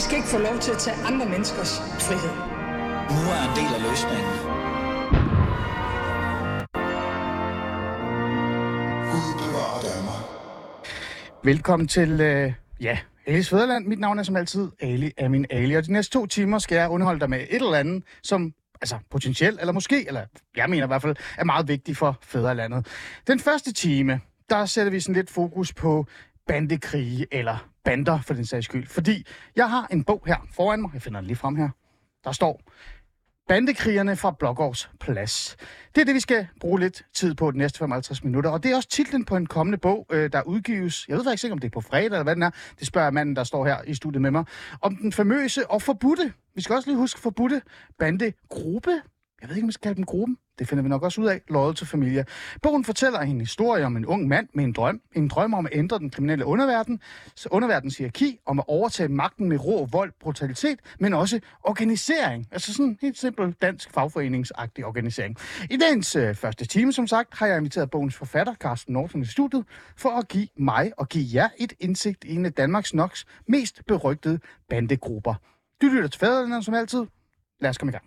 I skal ikke få lov til at tage andre menneskers frihed. Nu er en del af løsningen. Velkommen til, øh, ja, Alis Fæderland. Mit navn er som altid Ali er min Ali, og de næste to timer skal jeg underholde dig med et eller andet, som altså potentielt, eller måske, eller jeg mener i hvert fald, er meget vigtigt for Fæderlandet. Den første time, der sætter vi sådan lidt fokus på bandekrige, eller bander for den sags skyld. Fordi jeg har en bog her foran mig, jeg finder den lige frem her, der står Bandekrigerne fra Blågårds Plads. Det er det, vi skal bruge lidt tid på de næste 55 minutter. Og det er også titlen på en kommende bog, øh, der udgives. Jeg ved faktisk ikke, om det er på fredag eller hvad den er. Det spørger manden, der står her i studiet med mig. Om den famøse og forbudte, vi skal også lige huske forbudte, bandegruppe. Jeg ved ikke, om vi skal kalde dem gruppen. Det finder vi nok også ud af. Loyal til familie. Bogen fortæller en historie om en ung mand med en drøm. En drøm om at ændre den kriminelle underverden. Så underverdens hierarki om at overtage magten med rå vold, brutalitet, men også organisering. Altså sådan en helt simpel dansk fagforeningsagtig organisering. I dagens øh, første time, som sagt, har jeg inviteret bogens forfatter, Carsten Norton, i studiet, for at give mig og give jer et indsigt i en af Danmarks nok mest berygtede bandegrupper. Du lytter til fædrene, som altid. Lad os komme i gang.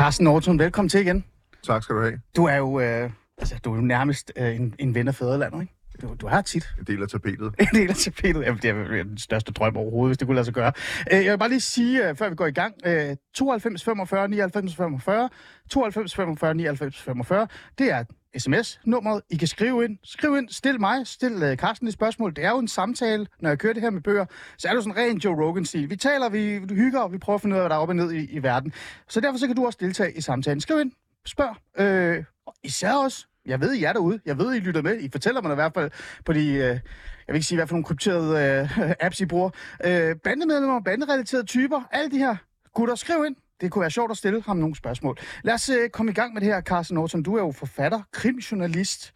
Carsten Norton, velkommen til igen. Tak skal du have. Du er jo, øh, altså, du er jo nærmest øh, en, en ven af fædrelandet, ikke? Du, du har tit del af tapetet. en del af tapetet. Jamen, det er den største drøm overhovedet, hvis det kunne lade sig gøre. Øh, jeg vil bare lige sige, øh, før vi går i gang, øh, 92 45 99 45, 92 45 99 45, det er sms-nummeret. I kan skrive ind. Skriv ind, stil mig, stil øh, Carsten et spørgsmål. Det er jo en samtale, når jeg kører det her med bøger. Så er det sådan ren Joe Rogan-stil. Vi taler, vi hygger, og vi prøver at finde ud af, hvad der er op og ned i, i verden. Så derfor så kan du også deltage i samtalen. Skriv ind, spørg. Øh, og især også, jeg ved, I er derude. Jeg ved, I lytter med. I fortæller mig i hvert fald på de, øh, jeg vil ikke sige, hvad for nogle krypterede øh, apps, I bruger. Øh, bandemedlemmer, banderelaterede typer, alle de her gutter, skriv ind. Det kunne være sjovt at stille ham nogle spørgsmål. Lad os øh, komme i gang med det her, Carsten Norton. Du er jo forfatter, krimjournalist,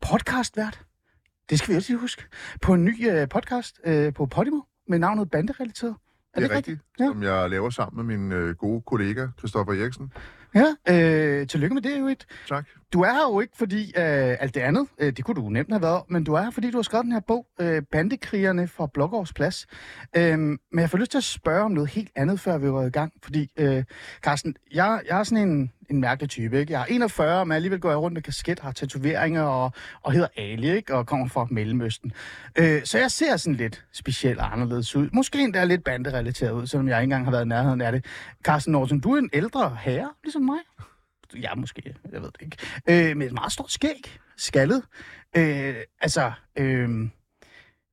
podcastvært. Det skal vi også lige huske. På en ny øh, podcast øh, på Podimo med navnet Banderelateret. Det er rigtigt, Ja. som jeg laver sammen med min øh, gode kollega, Christoffer Eriksen. Ja, øh, tillykke med det, jo et. Tak. Du er her jo ikke, fordi øh, alt det andet, øh, det kunne du nemt have været, men du er her, fordi du har skrevet den her bog, øh, Bandekrigerne fra Blågårds Plads. Øh, men jeg får lyst til at spørge om noget helt andet, før vi går i gang, fordi, øh, Carsten, jeg, jeg er sådan en, en mærkelig type, ikke? Jeg er 41, men alligevel går jeg rundt med kasket, har tatoveringer og, og hedder Ali, ikke? Og kommer fra Mellemøsten. Øh, så jeg ser sådan lidt specielt anderledes ud. Måske endda lidt banderelateret ud, selvom jeg ikke engang har været i nærheden af det. Carsten Norton, du er en ældre herre, ligesom mig. Ja, måske. Jeg ved det ikke. Øh, med et meget stort skæg. Skaldet. Øh, altså, øh,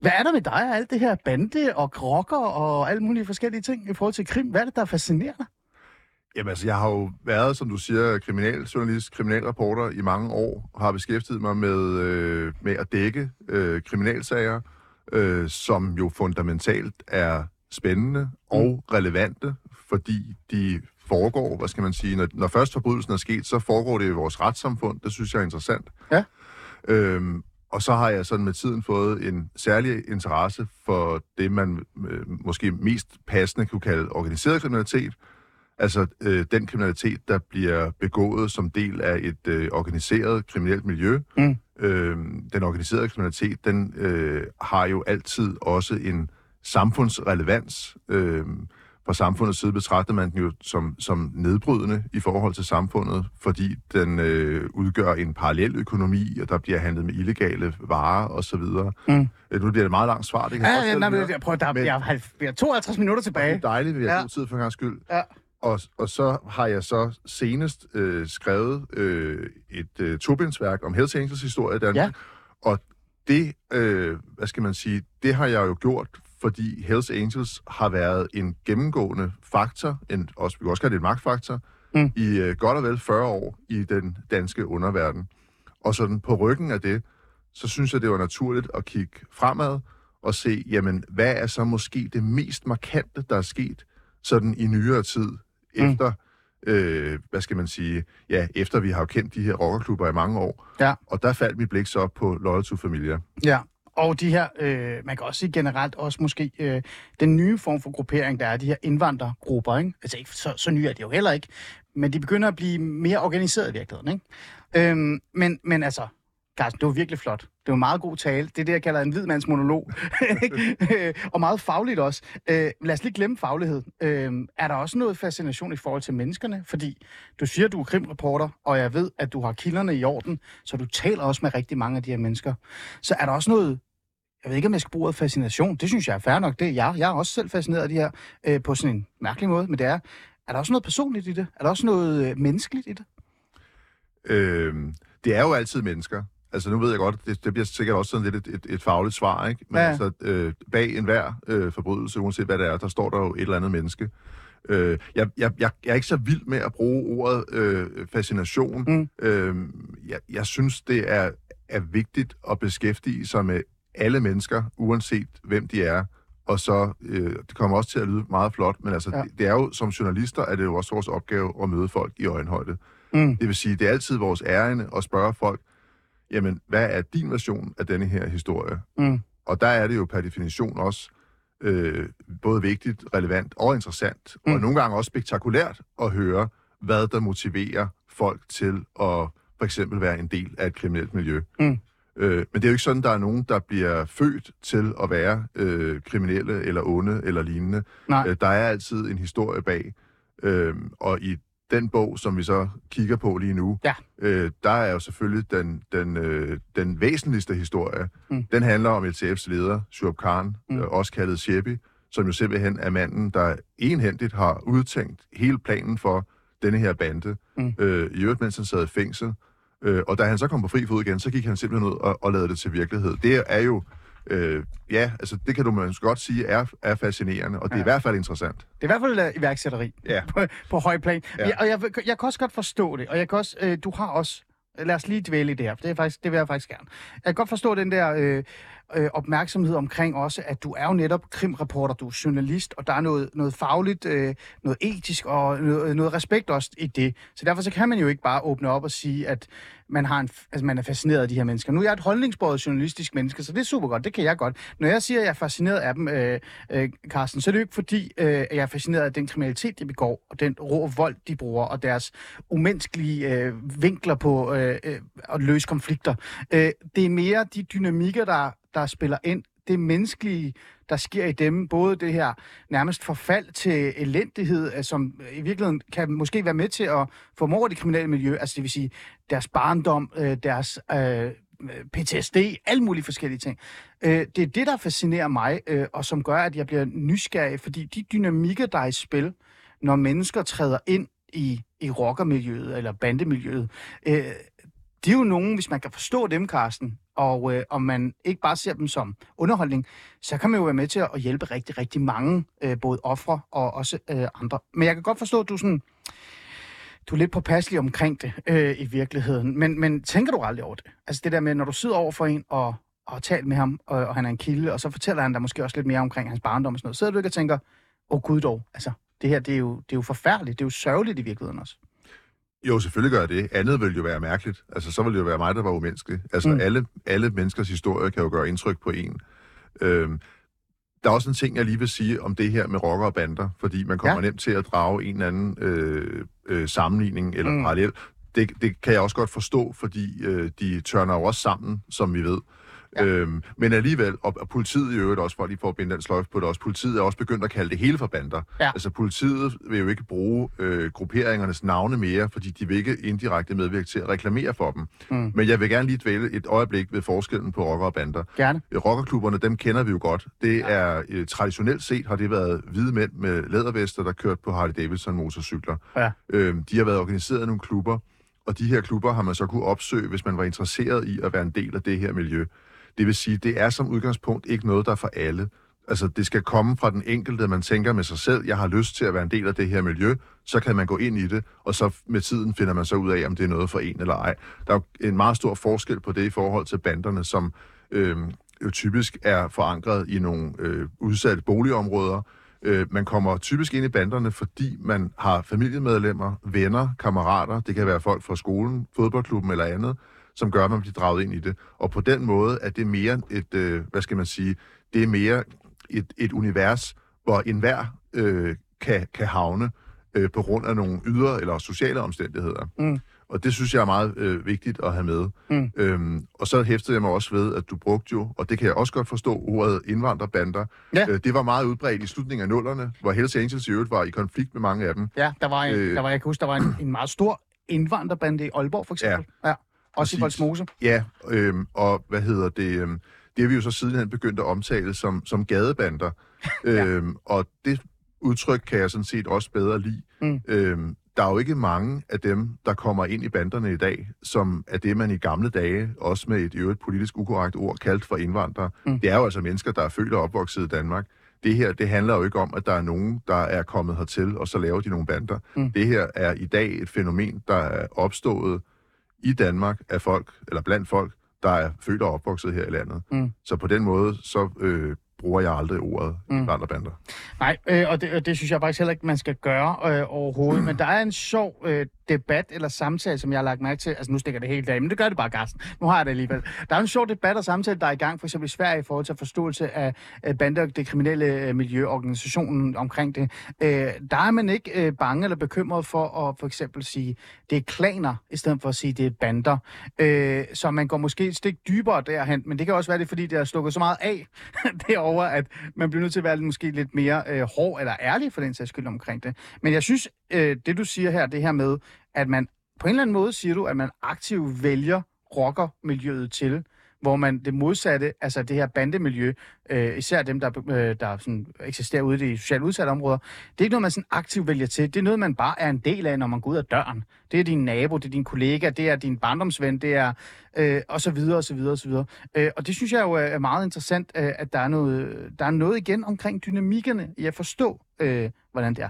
hvad er der med dig og alt det her bande og krokker og alle mulige forskellige ting i forhold til krim? Hvad er det, der fascinerer dig? Jamen altså, jeg har jo været, som du siger, kriminaljournalist, kriminalreporter i mange år, og har beskæftiget mig med, øh, med at dække øh, kriminalsager, øh, som jo fundamentalt er spændende og relevante, fordi de foregår, hvad skal man sige, når, når først forbrydelsen er sket, så foregår det i vores retssamfund. Det synes jeg er interessant. Ja. Øhm, og så har jeg sådan med tiden fået en særlig interesse for det, man øh, måske mest passende kunne kalde organiseret kriminalitet. Altså øh, den kriminalitet, der bliver begået som del af et øh, organiseret kriminelt miljø. Mm. Øh, den organiserede kriminalitet, den øh, har jo altid også en samfundsrelevans. Øh, fra samfundets side betragter man den jo som, som nedbrydende i forhold til samfundet, fordi den øh, udgør en parallel økonomi, og der bliver handlet med illegale varer osv. Mm. Øh, nu bliver det et meget langt svar, det kan Ja, jeg ja, nej, men jeg, prøver, der, Men- jeg, har, jeg har 52 minutter tilbage. Det er dejligt, vi har ja. god tid for en gang skyld. Ja. Og, og så har jeg så senest øh, skrevet øh, et øh, tobindsværk om Hells Angels historie i Danmark. Ja. Og det, øh, hvad skal man sige, det har jeg jo gjort, fordi Hells Angels har været en gennemgående faktor, en, også, vi kan også kalde det en magtfaktor, Mm. i øh, godt og vel 40 år i den danske underverden. Og sådan på ryggen af det, så synes jeg, det var naturligt at kigge fremad og se, jamen, hvad er så måske det mest markante, der er sket sådan i nyere tid, Mm. efter, øh, hvad skal man sige, ja, efter vi har jo kendt de her rockerklubber i mange år. Ja. Og der faldt mit blik så på Loyal to Familia. Ja, og de her, øh, man kan også sige generelt også måske, øh, den nye form for gruppering, der er de her indvandrergrupper, ikke? Altså ikke så, så nye er det jo heller ikke, men de begynder at blive mere organiseret i virkeligheden. Ikke? Øhm, men, men altså, Carsten, det var virkelig flot. Det var en meget god tale. Det er det, jeg kalder en hvid mands monolog. Øh, og meget fagligt også. Øh, lad os lige glemme faglighed. Øh, er der også noget fascination i forhold til menneskerne? Fordi du siger, du er krimreporter, og jeg ved, at du har kilderne i orden, så du taler også med rigtig mange af de her mennesker. Så er der også noget jeg ved ikke, om jeg skal bruge ordet fascination. Det synes jeg er fair nok. Det er jeg. Jeg er også selv fascineret af de her øh, på sådan en mærkelig måde, men det er, er der også noget personligt i det? Er der også noget øh, menneskeligt i det? Øh, det er jo altid mennesker. Altså nu ved jeg godt, det, det bliver sikkert også sådan lidt et, et, et fagligt svar, ikke? Men Ja. altså, øh, bag enhver øh, forbrydelse, uanset hvad det er, der står der jo et eller andet menneske. Øh, jeg, jeg, jeg, jeg er ikke så vild med at bruge ordet øh, fascination. Mm. Øh, jeg, jeg synes, det er, er vigtigt at beskæftige sig med alle mennesker, uanset hvem de er. Og så, øh, det kommer også til at lyde meget flot, men altså, ja. det, det er jo, som journalister, er det jo også vores opgave at møde folk i øjenhøjde. Mm. Det vil sige, det er altid vores ærende at spørge folk, jamen, hvad er din version af denne her historie? Mm. Og der er det jo per definition også øh, både vigtigt, relevant og interessant, Mm. og nogle gange også spektakulært at høre, hvad der motiverer folk til at for eksempel være en del af et kriminelt miljø. Mm. Øh, men det er jo ikke sådan, der er nogen, der bliver født til at være øh, kriminelle eller onde eller lignende. Nej. Øh, der er altid en historie bag, øh, og i den bog, som vi så kigger på lige nu, Ja. øh, der er jo selvfølgelig den, den, øh, den væsentligste historie. Mm. Den handler om LTF's leder, Shuab Khan, mm. øh, også kaldet Shebi, som jo simpelthen er manden, der enhændigt har udtænkt hele planen for denne her bande, Mm. øh, i øvrigt mens han sad i fængsel. Øh, og da han så kom på fri fod igen, så gik han simpelthen ud og, og lavede det til virkelighed. Det er jo, øh, ja, altså det kan du måske godt sige, er, er fascinerende, og det er Ja. i hvert fald interessant. Det er i hvert fald uh, iværksætteri Ja. på, på høj plan. Ja. Jeg, og jeg, jeg kan også godt forstå det, og jeg kan også, øh, du har også, lad os lige dvæle i det her, for det, er faktisk, det vil jeg faktisk gerne. Jeg kan godt forstå den der øh, øh, opmærksomhed omkring også, at du er jo netop krimreporter, du er journalist, og der er noget, noget fagligt, øh, noget etisk og noget, øh, noget respekt også i det. Så derfor så kan man jo ikke bare åbne op og sige, at man, har en, altså man er fascineret af de her mennesker. Nu er jeg et holdningsbåret journalistisk menneske, så det er super godt, det kan jeg godt. Når jeg siger, at jeg er fascineret af dem, øh, øh, Carsten, så er det jo ikke fordi, øh, at jeg er fascineret af den kriminalitet, de begår, og den rå vold, de bruger, og deres umenneskelige øh, vinkler på øh, øh, at løse konflikter. Øh, det er mere de dynamikker, der, der spiller ind. Det menneskelige, der sker i dem. Både det her nærmest forfald til elendighed, øh, som i virkeligheden kan måske være med til at formå det kriminelle miljø. Altså det vil sige deres barndom, øh, deres øh, PTSD, alle mulige forskellige ting. Øh, det er det, der fascinerer mig, øh, og som gør, at jeg bliver nysgerrig, fordi de dynamikker, der er i spil, når mennesker træder ind i, i rockermiljøet eller bandemiljøet, øh, det er jo nogen, hvis man kan forstå dem, Carsten, og øh, om man ikke bare ser dem som underholdning, så kan man jo være med til at hjælpe rigtig, rigtig mange, øh, både ofre og også øh, andre. Men jeg kan godt forstå, at du sådan, du er lidt påpasselig omkring det øh, i virkeligheden. Men, men tænker du aldrig over det? Altså det der med, når du sidder over for en og, og taler med ham, og, og han er en kilde, og så fortæller han dig måske også lidt mere omkring hans barndom og sådan noget. Sidder du ikke og tænker, åh oh, gud dog, altså det her, det er, jo, det er jo forfærdeligt, det er jo sørgeligt i virkeligheden også. Jo, selvfølgelig gør jeg det. Andet ville jo være mærkeligt. Altså, så ville det jo være mig, der var umenneskelig. Altså, Mm. alle, alle menneskers historie kan jo gøre indtryk på en. Øhm, der er også en ting, jeg lige vil sige om det her med rocker og bander, fordi man kommer Ja. nemt til at drage en eller anden øh, øh, sammenligning eller mm. parallel. Det, det kan jeg også godt forstå, fordi øh, de tørner jo også sammen, som vi ved. Ja. Ja. Øhm, men alligevel, og, og politiet i øvrigt også, for lige for at binde den sløjf på det også, politiet er også begyndt at kalde det hele for bander. Ja. Altså politiet vil jo ikke bruge øh, grupperingernes navne mere, fordi de vil ikke indirekte medvirke til at reklamere for dem. Mm. Men jeg vil gerne lige dvæle et øjeblik ved forskellen på rocker og bander. Gerne. Rockerklubberne, dem kender vi jo godt. Det er øh, traditionelt set har det været hvide mænd med lædervester, der kørte på Harley Davidson motorcykler. Ja. Øhm, de har været organiseret i nogle klubber, og de her klubber har man så kunne opsøge, hvis man var interesseret i at være en del af det her miljø. Det vil sige, det er som udgangspunkt ikke noget, der er for alle. Altså, det skal komme fra den enkelte, man tænker med sig selv, jeg har lyst til at være en del af det her miljø, så kan man gå ind i det, og så med tiden finder man så ud af, om det er noget for en eller ej. Der er jo en meget stor forskel på det i forhold til banderne, som øh, jo typisk er forankret i nogle øh, udsatte boligområder. Øh, man kommer typisk ind i banderne, fordi man har familiemedlemmer, venner, kammerater, det kan være folk fra skolen, fodboldklubben eller andet, som gør, at man bliver draget ind i det. Og på den måde er det mere et, øh, hvad skal man sige, det er mere et, et univers, hvor enhver øh, kan, kan havne. øh, på grund af nogle ydre eller sociale omstændigheder. Mm. Og det synes jeg er meget øh, vigtigt at have med. Mm. Øhm, og så hæftede jeg mig også ved, at du brugte jo, og det kan jeg også godt forstå, ordet indvandrerbander. Ja. Øh, det var meget udbredt i slutningen af nullerne, hvor Hells Angels i øvrigt var i konflikt med mange af dem. Ja, der var, en, Øh. der var jeg kan huske, der var en, en meget stor indvandrerbande i Aalborg, for eksempel. Ja. ja. Også i. Voldsmose. Ja, øhm, og hvad hedder det? Øhm, det har vi jo så sidenhen begyndt at omtale som, som gadebander. øhm, og det udtryk kan jeg sådan set også bedre lide. Mm. Øhm, der er jo ikke mange af dem, der kommer ind i banderne i dag, som er det, man i gamle dage, også med et øvrigt politisk ukorrekt ord, kaldt for indvandrere. Mm. Det er jo altså mennesker, der er født og opvokset i Danmark. Det her, det handler jo ikke om, at der er nogen, der er kommet hertil, og så laver de nogle bander. Mm. Det her er i dag et fænomen, der er opstået i Danmark af folk, eller blandt folk, der er født og opvokset her i landet. Mm. Så på den måde, så øh, bruger jeg aldrig ordet Mm. mm. indvandrerbander. Nej, øh, og, det, og det synes jeg faktisk heller ikke, man skal gøre øh, overhovedet. Men der er en sjov øh, debat eller samtale, som jeg har lagt mærke til. Altså nu stikker det helt af, men det gør det bare, Carsten. Nu har jeg det alligevel. Der er en sjov debat og samtale, der er i gang, for eksempel i Sverige, i forhold til forståelse af øh, bander og det kriminelle øh, miljøorganisationen miljø, omkring det. Øh, der er man ikke øh, bange eller bekymret for at for eksempel sige, det er klaner, i stedet for at sige, det er bander. Øh, så man går måske et stik dybere derhen, men det kan også være det, er, fordi det har slukket så meget af derover, at man bliver nødt til at være måske lidt mere øh, hård eller ærlig for den sags skyld omkring det. Men jeg synes, øh, det du siger her, det her med, at man på en eller anden måde siger du, at man aktivt vælger rockermiljøet til, hvor man det modsatte, altså det her bandemiljø, øh, især dem, der, øh, der sådan eksisterer ude i de socialt udsatte områder, det er ikke noget, man sådan aktivt vælger til. Det er noget, man bare er en del af, når man går ud af døren. Det er din nabo, det er din kollega, det er din barndomsven, det er øh, og så videre, og så videre, og så videre. Øh, og det synes jeg jo er meget interessant, øh, at der er, noget, der er noget igen omkring dynamikkerne i at forstå, øh, hvordan det er.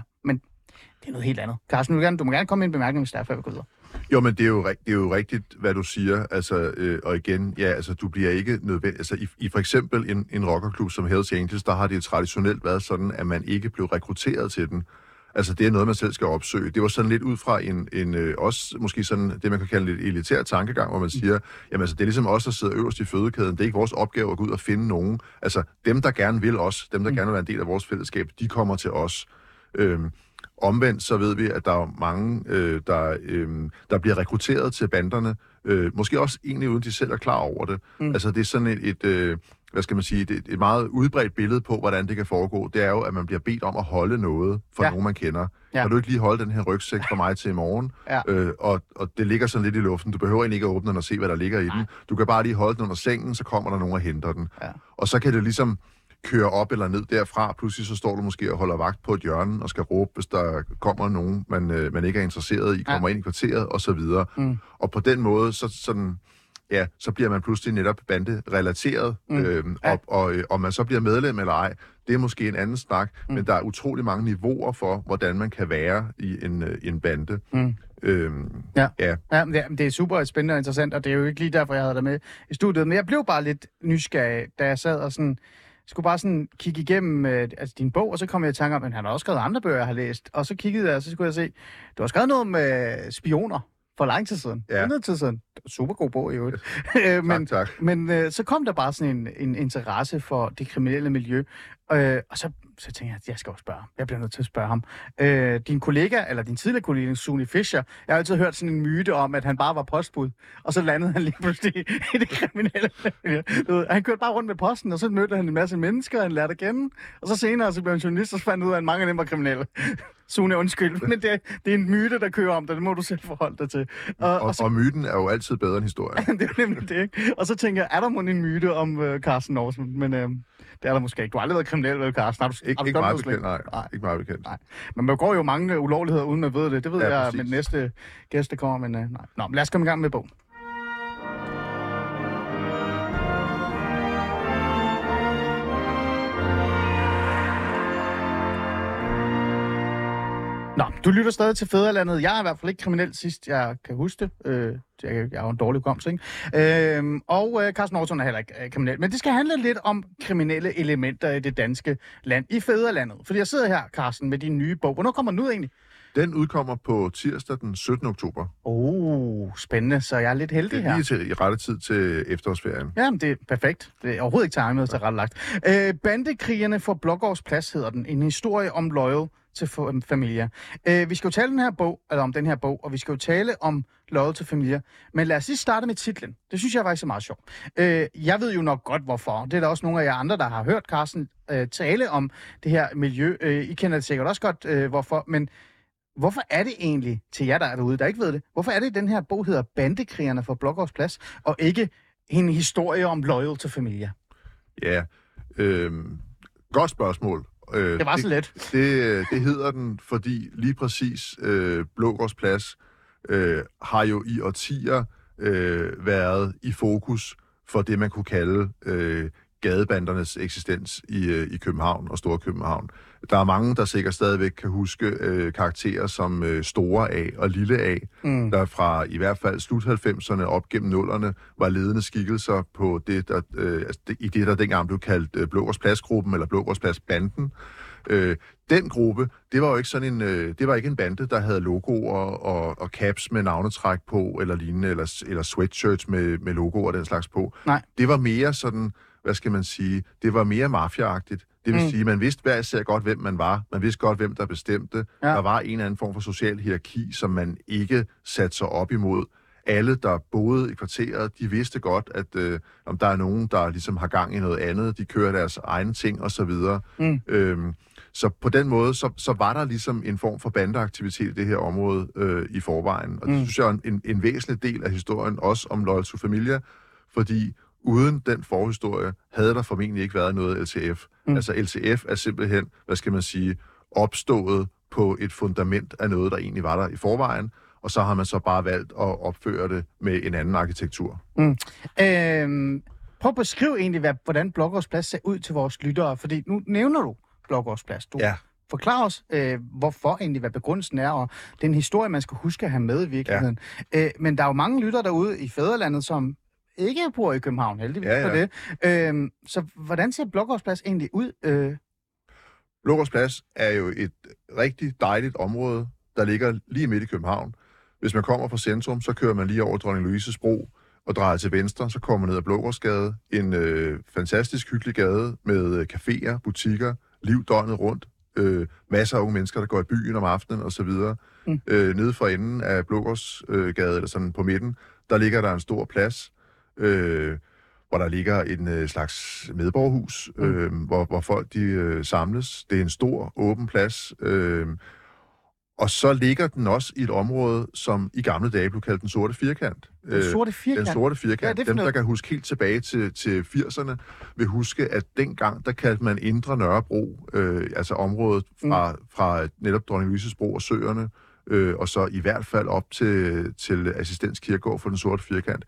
Det er noget helt andet. Carsten, du, vil gerne, du må gerne komme med en bemærkning, hvis der er, før vi går videre. Jo, men det er jo, det er jo rigtigt, hvad du siger. Altså, øh, og igen, ja, altså, du bliver ikke nødvendig... Altså, i, i for eksempel en, en rockerklub som Hells Angels, der har det traditionelt været sådan, at man ikke blev rekrutteret til den. Altså, det er noget, man selv skal opsøge. Det var sådan lidt ud fra en, en øh, også måske sådan det, man kan kalde en lidt elitær tankegang, hvor man siger, jamen altså, det er ligesom os, der sidder øverst i fødekæden. Det er ikke vores opgave at gå ud og finde nogen. Altså, dem, der gerne vil os, dem, der gerne vil være en del af vores fællesskab, de kommer til os. Øhm, Omvendt så ved vi, at der er mange, øh, der, øh, der bliver rekrutteret til banderne, øh, måske også egentlig uden de selv er klar over det. Mm. Altså det er sådan et, et øh, hvad skal man sige, et, et meget udbredt billede på, hvordan det kan foregå. Det er jo, at man bliver bedt om at holde noget for Ja. nogen, man kender. Ja. Kan du ikke lige holde den her rygsæk for mig til i morgen? Ja. Øh, og, og det ligger sådan lidt i luften. Du behøver egentlig ikke at åbne den og se, hvad der ligger i den. Du kan bare lige holde den under sengen, så kommer der nogen og henter den. Ja. Og så kan det ligesom køre op eller ned derfra. Pludselig så står du måske og holder vagt på et hjørne og skal råbe, hvis der kommer nogen, man, øh, man ikke er interesseret i, kommer ind i kvarteret og så videre. Mm. Og på den måde, så, sådan, ja, så bliver man pludselig netop banderelateret. Mm. Øhm, Ja. og, og øh, om man så bliver medlem eller ej, det er måske en anden snak, mm. men der er utrolig mange niveauer for, hvordan man kan være i en, øh, en bande. Mm. Øhm, Ja. ja. Ja, men det, er- det er super spændende og interessant, og det er jo ikke lige derfor, jeg havde dig med i studiet. Men jeg blev bare lidt nysgerrig, da jeg sad og sådan, skulle bare sådan kigge igennem øh, altså din bog, og så kom jeg i tanke om, at han har også skrevet andre bøger, jeg har læst. Og så kiggede jeg, og så skulle jeg se, du har skrevet noget om øh, spioner for lang tid siden. Ja. Er noget tid siden. Super god bog i øvrigt. Men, tak, tak. men øh, så kom der bare sådan en, en interesse for det kriminelle miljø. Øh, og så, så tænkte jeg, at jeg skal også spørge ham. Jeg bliver nødt til at spørge ham. Øh, din kollega, eller din tidligere kollega, Suni Fischer, jeg har altid hørt sådan en myte om, at han bare var postbud. Og så landede han lige pludselig i det kriminelle ved, Han kørte bare rundt med posten, og så mødte han en masse mennesker, han lærte at kende. Og så senere så blev han journalist, og så fandt ud af, at mange af dem var kriminelle. Sune, undskyld, men det, det er en myte, der kører om dig. Det må du selv forholde dig til. Og, Og, og så og myten er jo altid bedre end historien. det er nemlig det, ikke? Og så tænker jeg, er der måske en myte om øh, Carsten Norsen? Men øh, det er der måske ikke. Du har aldrig været kriminel, vel, Carsten? Har du, Ikke, har du ikke meget bekendt, nej. Nej. Ikke meget bekendt. Nej. Men man går jo mange ulovligheder, uden man ved det. Det ved Ja, jeg præcis. med næste gæst, der kommer. Men øh, nej. Nå, men lad os komme i gang med bogen. Nå, du lytter stadig til Fæderlandet. Jeg er i hvert fald ikke kriminel sidst, jeg kan huske det. Øh, jeg, jeg er jo en dårlig hukommelse, ikke? Øh, og øh, Carsten Norton er heller ikke øh, kriminel. Men det skal handle lidt om kriminelle elementer i det danske land, i Fæderlandet. Fordi jeg sidder her, Carsten, med din nye bog. Hvornår kommer den ud egentlig? Den udkommer på tirsdag den 17. oktober. Oh, spændende. Så jeg er lidt heldig Det her. er lige til, i rette tid til efterårsferien. Jamen, det er perfekt. Det er overhovedet ikke timet til rettelagt. Øh, Bandekrigerne for Blågårds Plads hedder den. En historie om Loyal til familier. Øh, vi skal jo tale den her bog, eller om den her bog, og vi skal jo tale om Loyal til familier. Men lad os lige starte med titlen. Det synes jeg faktisk er meget sjovt. Øh, jeg ved jo nok godt, hvorfor. Det er der også nogle af jer andre, der har hørt Carsten øh, tale om det her miljø. Øh, I kender det sikkert også godt, øh, hvorfor. Men hvorfor er det egentlig, til jer der er derude, der ikke ved det, hvorfor er det, at den her bog hedder Bandekrigerne for Blågårds Plads, og ikke en historie om Loyal til familier? Ja, øh, godt spørgsmål. Øh, Det var så let. Det, det hedder den, fordi lige præcis øh, Blågårds Plads øh, har jo i årtier øh, været i fokus for det, man kunne kalde øh, gadebandernes eksistens i, øh, i København og Storkøbenhavn. Der er mange, der sikkert stadigvæk kan huske øh, karakterer som øh, Store A og Lille A, mm. der fra i hvert fald slut 90'erne op gennem nullerne var ledende skikkelser på det, der, øh, altså det, i det, der dengang blev kaldt øh, Blågårds Pladsgruppen eller Blågårds Pladsbanden. Øh, den gruppe, det var jo ikke sådan en, øh, det var ikke en bande, der havde logoer og, og caps med navnetræk på, eller lignende, eller, eller sweatshirts med, med logoer og den slags på. Nej. Det var mere sådan, hvad skal man sige, det var mere mafiaagtigt. Det vil mm. sige, man vidste hver især godt, hvem man var. Man vidste godt, hvem der bestemte. Ja. Der var en eller anden form for social hierarki, som man ikke satte sig op imod. Alle, der boede i kvarteret, de vidste godt, at øh, om der er nogen, der ligesom har gang i noget andet, de kører deres egne ting osv. Mm. Øhm, så på den måde, så, så var der ligesom en form for bandeaktivitet i det her område øh, i forvejen. Og det Mm. synes jeg er en, en væsentlig del af historien, også om Loyal to Familia, fordi uden den forhistorie havde der formentlig ikke været noget LTF. Mm. Mm. Altså LTF er simpelthen, hvad skal man sige, opstået på et fundament af noget, der egentlig var der i forvejen, og så har man så bare valgt at opføre det med en anden arkitektur. Øhm, prøv at beskrive egentlig, hvad, hvordan Blågårds Plads ser ud til vores lyttere, fordi nu nævner du Blågårds Plads. Du Ja. forklarer os, øh, hvorfor egentlig, hvad begrundelsen er, og den historie, man skal huske at have med i virkeligheden. Ja. Øh, men der er jo mange lyttere derude i Fæderlandet, som ikke bor i København, heldigvis Ja, for ja. det. Øhm, så hvordan ser Blågårds Plads egentlig ud? Øh, Blågårds Plads er jo et rigtig dejligt område, der ligger lige midt i København. Hvis man kommer fra centrum, så kører man lige over Dronning Louises bro og drejer til venstre, så kommer man ned ad Blågårdsgade. En øh, fantastisk hyggelig gade med øh, caféer, butikker, liv døgnet rundt. Øh, masser af unge mennesker, der går i byen om aftenen osv. Mm. Øh, nede for enden af Blågårdsgade, øh, eller sådan på midten, der ligger der en stor plads, øh, hvor der ligger en øh, slags medborgerhus, Mm. øh, hvor, hvor folk de øh, samles. Det er en stor, åben plads. Øh, og så ligger den også i et område, som i gamle dage blev kaldt den sorte firkant. den sorte firkant? Øh, Den sorte firkant. Dem, der kan huske helt tilbage til, til 80'erne, vil huske, at dengang, der kaldte man Indre Nørrebro, øh, altså området fra, mm. fra netop Dronning Louises Bro og Søerne, øh, og så i hvert fald op til, til Assistens Kirkegård for den sorte firkant.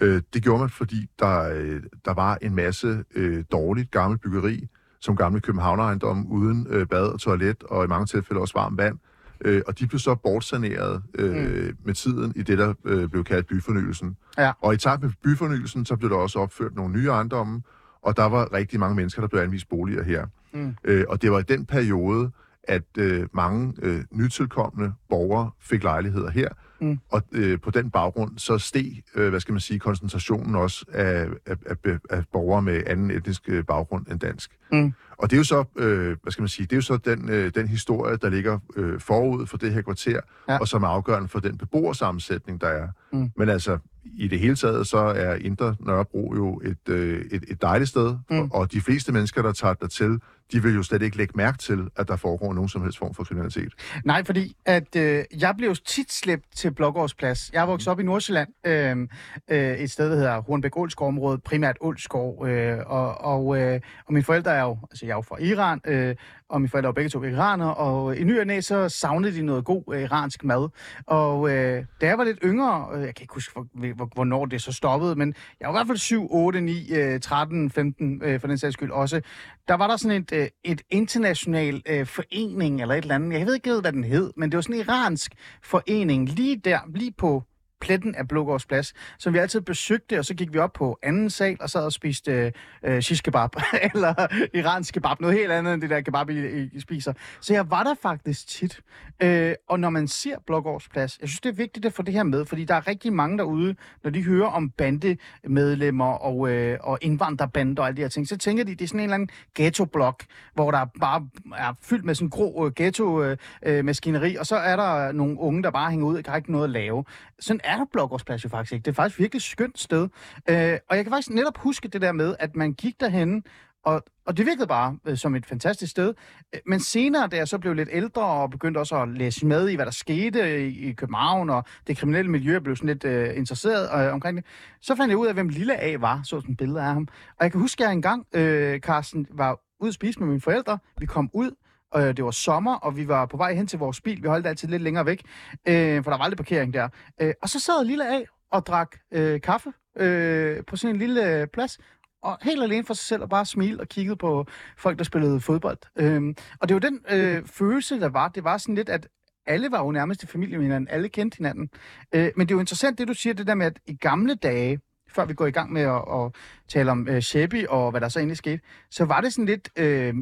Øh, det gjorde man, fordi der, øh, der var en masse øh, dårligt gammelt byggeri, som gamle Københavnerejendomme, uden øh, bad og toilet, og i mange tilfælde også varmt vand. Øh, og de blev så bortsaneret øh, mm. med tiden i det, der øh, blev kaldt byfornyelsen. Ja. Og i takt med byfornyelsen, så blev der også opført nogle nye ejendomme, og der var rigtig mange mennesker, der blev anvist boliger her. Mm. Øh, og det var i den periode, at øh, mange øh, nytilkommende borgere fik lejligheder her, Mm. og øh, på den baggrund så steg, øh, hvad skal man sige, koncentrationen også af, af, af, af borgere med anden etnisk øh, baggrund end dansk. Mm. Og det er jo så, øh, hvad skal man sige, det er jo så den, øh, den historie, der ligger øh, forud for det her kvarter, Ja. og som er afgørende for den beboersammensætning, der er. Mm. Men altså, i det hele taget, så er Indre Nørrebro jo et, øh, et, et dejligt sted, mm. og, og de fleste mennesker, der tager dertil, de vil jo slet ikke lægge mærke til, at der foregår nogen som helst form for kriminalitet. Nej, fordi at øh, jeg blev jo tit slæbt til Blågårdsplads. Jeg er vokset op i Nordsjælland, øh, øh, et sted, der hedder Hornbæk olskov området, primært Olskov, øh, og, og, øh, og mine forældre er jo, altså jeg er jo fra Iran, øh, og mine forældre er jo begge to iranere, og i ny og næ, så savnede de noget god øh, iransk mad. Og øh, da jeg var lidt yngre, øh, jeg kan ikke huske, hvor, hvor, hvornår det så stoppede, men jeg var i hvert fald 7, 8, 9, øh, 13, 15 øh, for den sags skyld også. Der var der sådan et, øh, et international øh, forening eller et eller andet. Jeg ved ikke, hvad den hed, men det var sådan en iransk forening lige der, lige på pletten af Blågårdsplads, som vi altid besøgte, og så gik vi op på anden sal og sad og spiste øh, øh shish kebab, eller iransk kebab, noget helt andet end det der kebab, I, I spiser. Så jeg var der faktisk tit. Øh, og når man ser Blågårdsplads, jeg synes, det er vigtigt at få det her med, fordi der er rigtig mange derude, når de hører om bandemedlemmer og, øh, og indvandrerbander og alle de her ting, så tænker de, det er sådan en eller anden ghetto-blok, hvor der bare er fyldt med sådan grå øh, ghetto-maskineri, øh, øh og så er der nogle unge, der bare hænger ud og ikke har ikke noget at lave. Sådan er der Blågårdsplads jo faktisk ikke. Det er faktisk virkelig skønt sted. Øh, og jeg kan faktisk netop huske det der med, at man gik derhen, og, og det virkede bare øh, som et fantastisk sted. Øh, men senere, da jeg så blev lidt ældre og begyndte også at læse med i, hvad der skete i, i København, og det kriminelle miljø, blev sådan lidt øh, interesseret øh, omkring det, så fandt jeg ud af, hvem Lille A var, så sådan et billede af ham. Og jeg kan huske, at jeg engang, øh, Carsten, var ude at spise med mine forældre. Vi kom ud, og det var sommer, og vi var på vej hen til vores bil. Vi holdt altid lidt længere væk, øh, for der var aldrig parkering der. Øh, og så sad Lille A og drak øh, kaffe øh, på sådan en lille øh, plads, og helt alene for sig selv og bare smile og kiggede på folk, der spillede fodbold. Øhm, og det var den øh, følelse, der var. Det var sådan lidt, at alle var jo nærmest i familie med hinanden. Alle kendte hinanden. Øh, men det er jo interessant, det du siger, det der med, at i gamle dage, før vi går i gang med at, at tale om øh, Shabby og hvad der så egentlig skete, så var det sådan lidt øh,